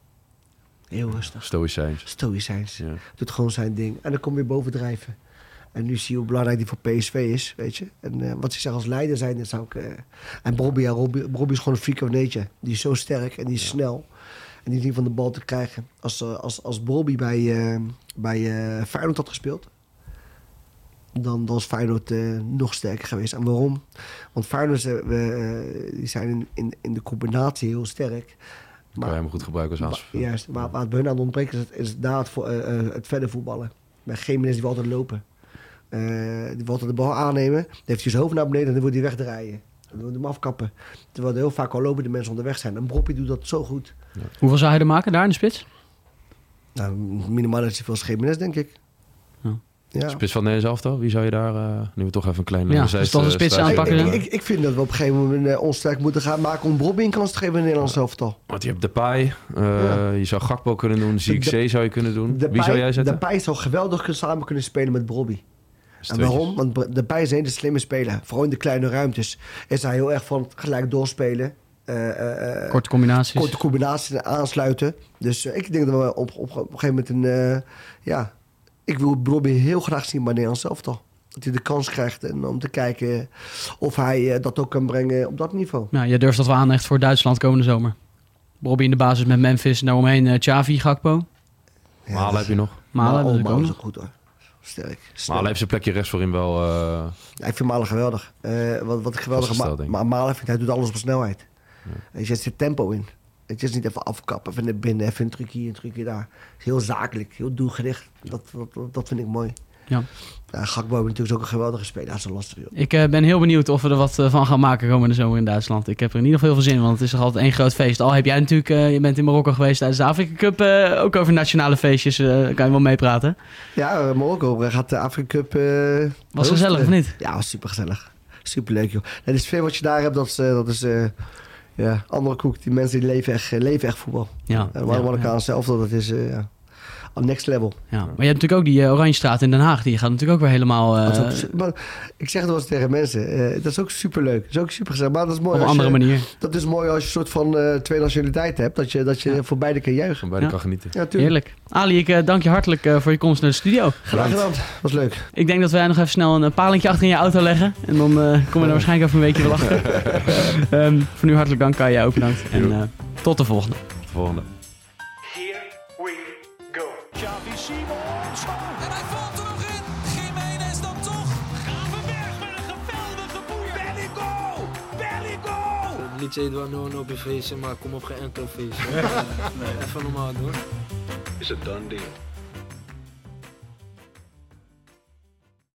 Heel rustig. Stoïcijns. Stoïcijns. Ja. Doet gewoon zijn ding. En dan kom je bovendrijven. En nu zie je hoe belangrijk die voor PSV is, weet je. En eh, wat ze zeggen als leider zijn, dat zou ik... eh, en Bobby, ja, Bobby, Bobby is gewoon een freak of nature. Die is zo sterk en die is snel. En die niet van de bal te krijgen. Als, eh, als, als Bobby bij, eh, bij eh, Feyenoord had gespeeld... Dan, dan was Feyenoord nog sterker geweest. En waarom? Want Feyenoord we, die zijn in, in, in de combinatie heel sterk. kan je hem goed gebruiken als maar- aan. Juist, waar het bij hun aan ontbreekt is, is het, vo- eh, het verder voetballen. Bij Jiménez die wil altijd lopen. Die wil altijd de bal aannemen. Dan heeft hij zijn hoofd naar beneden en dan wil hij wegdraaien. Wil hij hem afkappen. Terwijl er heel vaak al lopen de mensen onderweg zijn. En Broppie doet dat zo goed. Hoeveel zou hij er maken daar in de spits? Nou, minimaal net zoveel als Jiménez, denk ik. Ja. Ja. Spits van Nederlands elftal, wie zou je daar... eh, nu we toch even een klein... Ja, eh, dus toch een spits zijste- Ik, aanpakken, ik, ik, ik vind dat we op een gegeven moment eh, ons sterk moeten gaan maken om Brobbey een kans te geven in het Nederlands elftal. Want je hebt Depay, eh, Ja. je zou Gakpo kunnen doen, Zirkzee zou je kunnen doen. De Wie zou jij zetten? De Pij zou geweldig samen kunnen spelen met Brobbey. En waarom? Want de Pij is een hele slimme speler. Vooral in de kleine ruimtes is hij heel erg van gelijk doorspelen. eh, eh, eh, Korte combinaties. korte combinaties en aansluiten. Dus ik denk dat we op, op, op een gegeven moment een... eh, ja, ik wil Brobbey heel graag zien bij Nederlands elftal. Dat hij de kans krijgt en om te kijken of hij dat ook kan brengen op dat niveau. Ja, je durft dat wel aan echt voor Duitsland komende zomer. Bobby in de basis met Memphis. Daaromheen eh Xavi, Gakpo. Ja, Malen heb je nog. Malen oh, Malen is nog. ook goed hoor. Sterk. Malen heeft zijn plekje rechts voorin wel... eh, Ja, ik vind Malen geweldig. Eh, wat, wat ik geweldig Vastgesteld, ma denk ik. maar Malen vind hij doet alles op snelheid. Weet je, er zit tempo in. Het is niet even afkappen, even naar binnen, even een trucje hier, een trucje daar. Het is heel zakelijk, heel doelgericht. Dat, dat, dat vind ik mooi. Ja. Ja, Gakbo is natuurlijk ook een geweldige speler. Ja, zo lastig, joh. Ik eh, ben heel benieuwd of we er wat eh, van gaan maken komende zomer in Duitsland. Ik heb er in ieder geval heel veel zin in, want het is toch altijd één groot feest. Al heb jij natuurlijk, eh, je bent in Marokko geweest tijdens de Afrika Cup, ook over nationale feestjes kan je wel meepraten. Ja, Marokko gaat de Afrika Cup... Was gezellig of niet? Ja, was super gezellig. Super leuk, joh. En het sfeer wat je daar hebt, dat is, dat is ja, andere koek. Die mensen die leven echt, leven echt voetbal. Ja, En ja, de Marokkaan ja. zelf, dat is eh ja, next level. Ja. Maar je hebt natuurlijk ook die uh, Oranjestraat in Den Haag. Die gaat natuurlijk ook weer helemaal eh, ook maar ik zeg het wel eens tegen mensen. eh, dat is ook super leuk. Dat is ook super gezellig. Maar dat is mooi op een andere je, manier. Dat is mooi als je een soort van eh, twee nationaliteit hebt. Dat je, dat je Ja. voor beide kan juichen. Van beide Ja. kan genieten. Ja, natuurlijk. Heerlijk. Ali, ik eh, dank je hartelijk eh, voor je komst naar de studio. Graag gedaan. Was leuk. Ik denk dat wij nog even snel een eh, palentje achter in je auto leggen. En dan eh, komen we er waarschijnlijk over een weekje wel achter. [LAUGHS] Ehm, voor nu hartelijk dank, Kai. Jij ook bedankt. En eh, tot de volgende. Volgende. Het liedje heet wel 0 op je feestje, maar kom op geen enkel feestje. [LAUGHS] Even normaal doen. Is a done deal.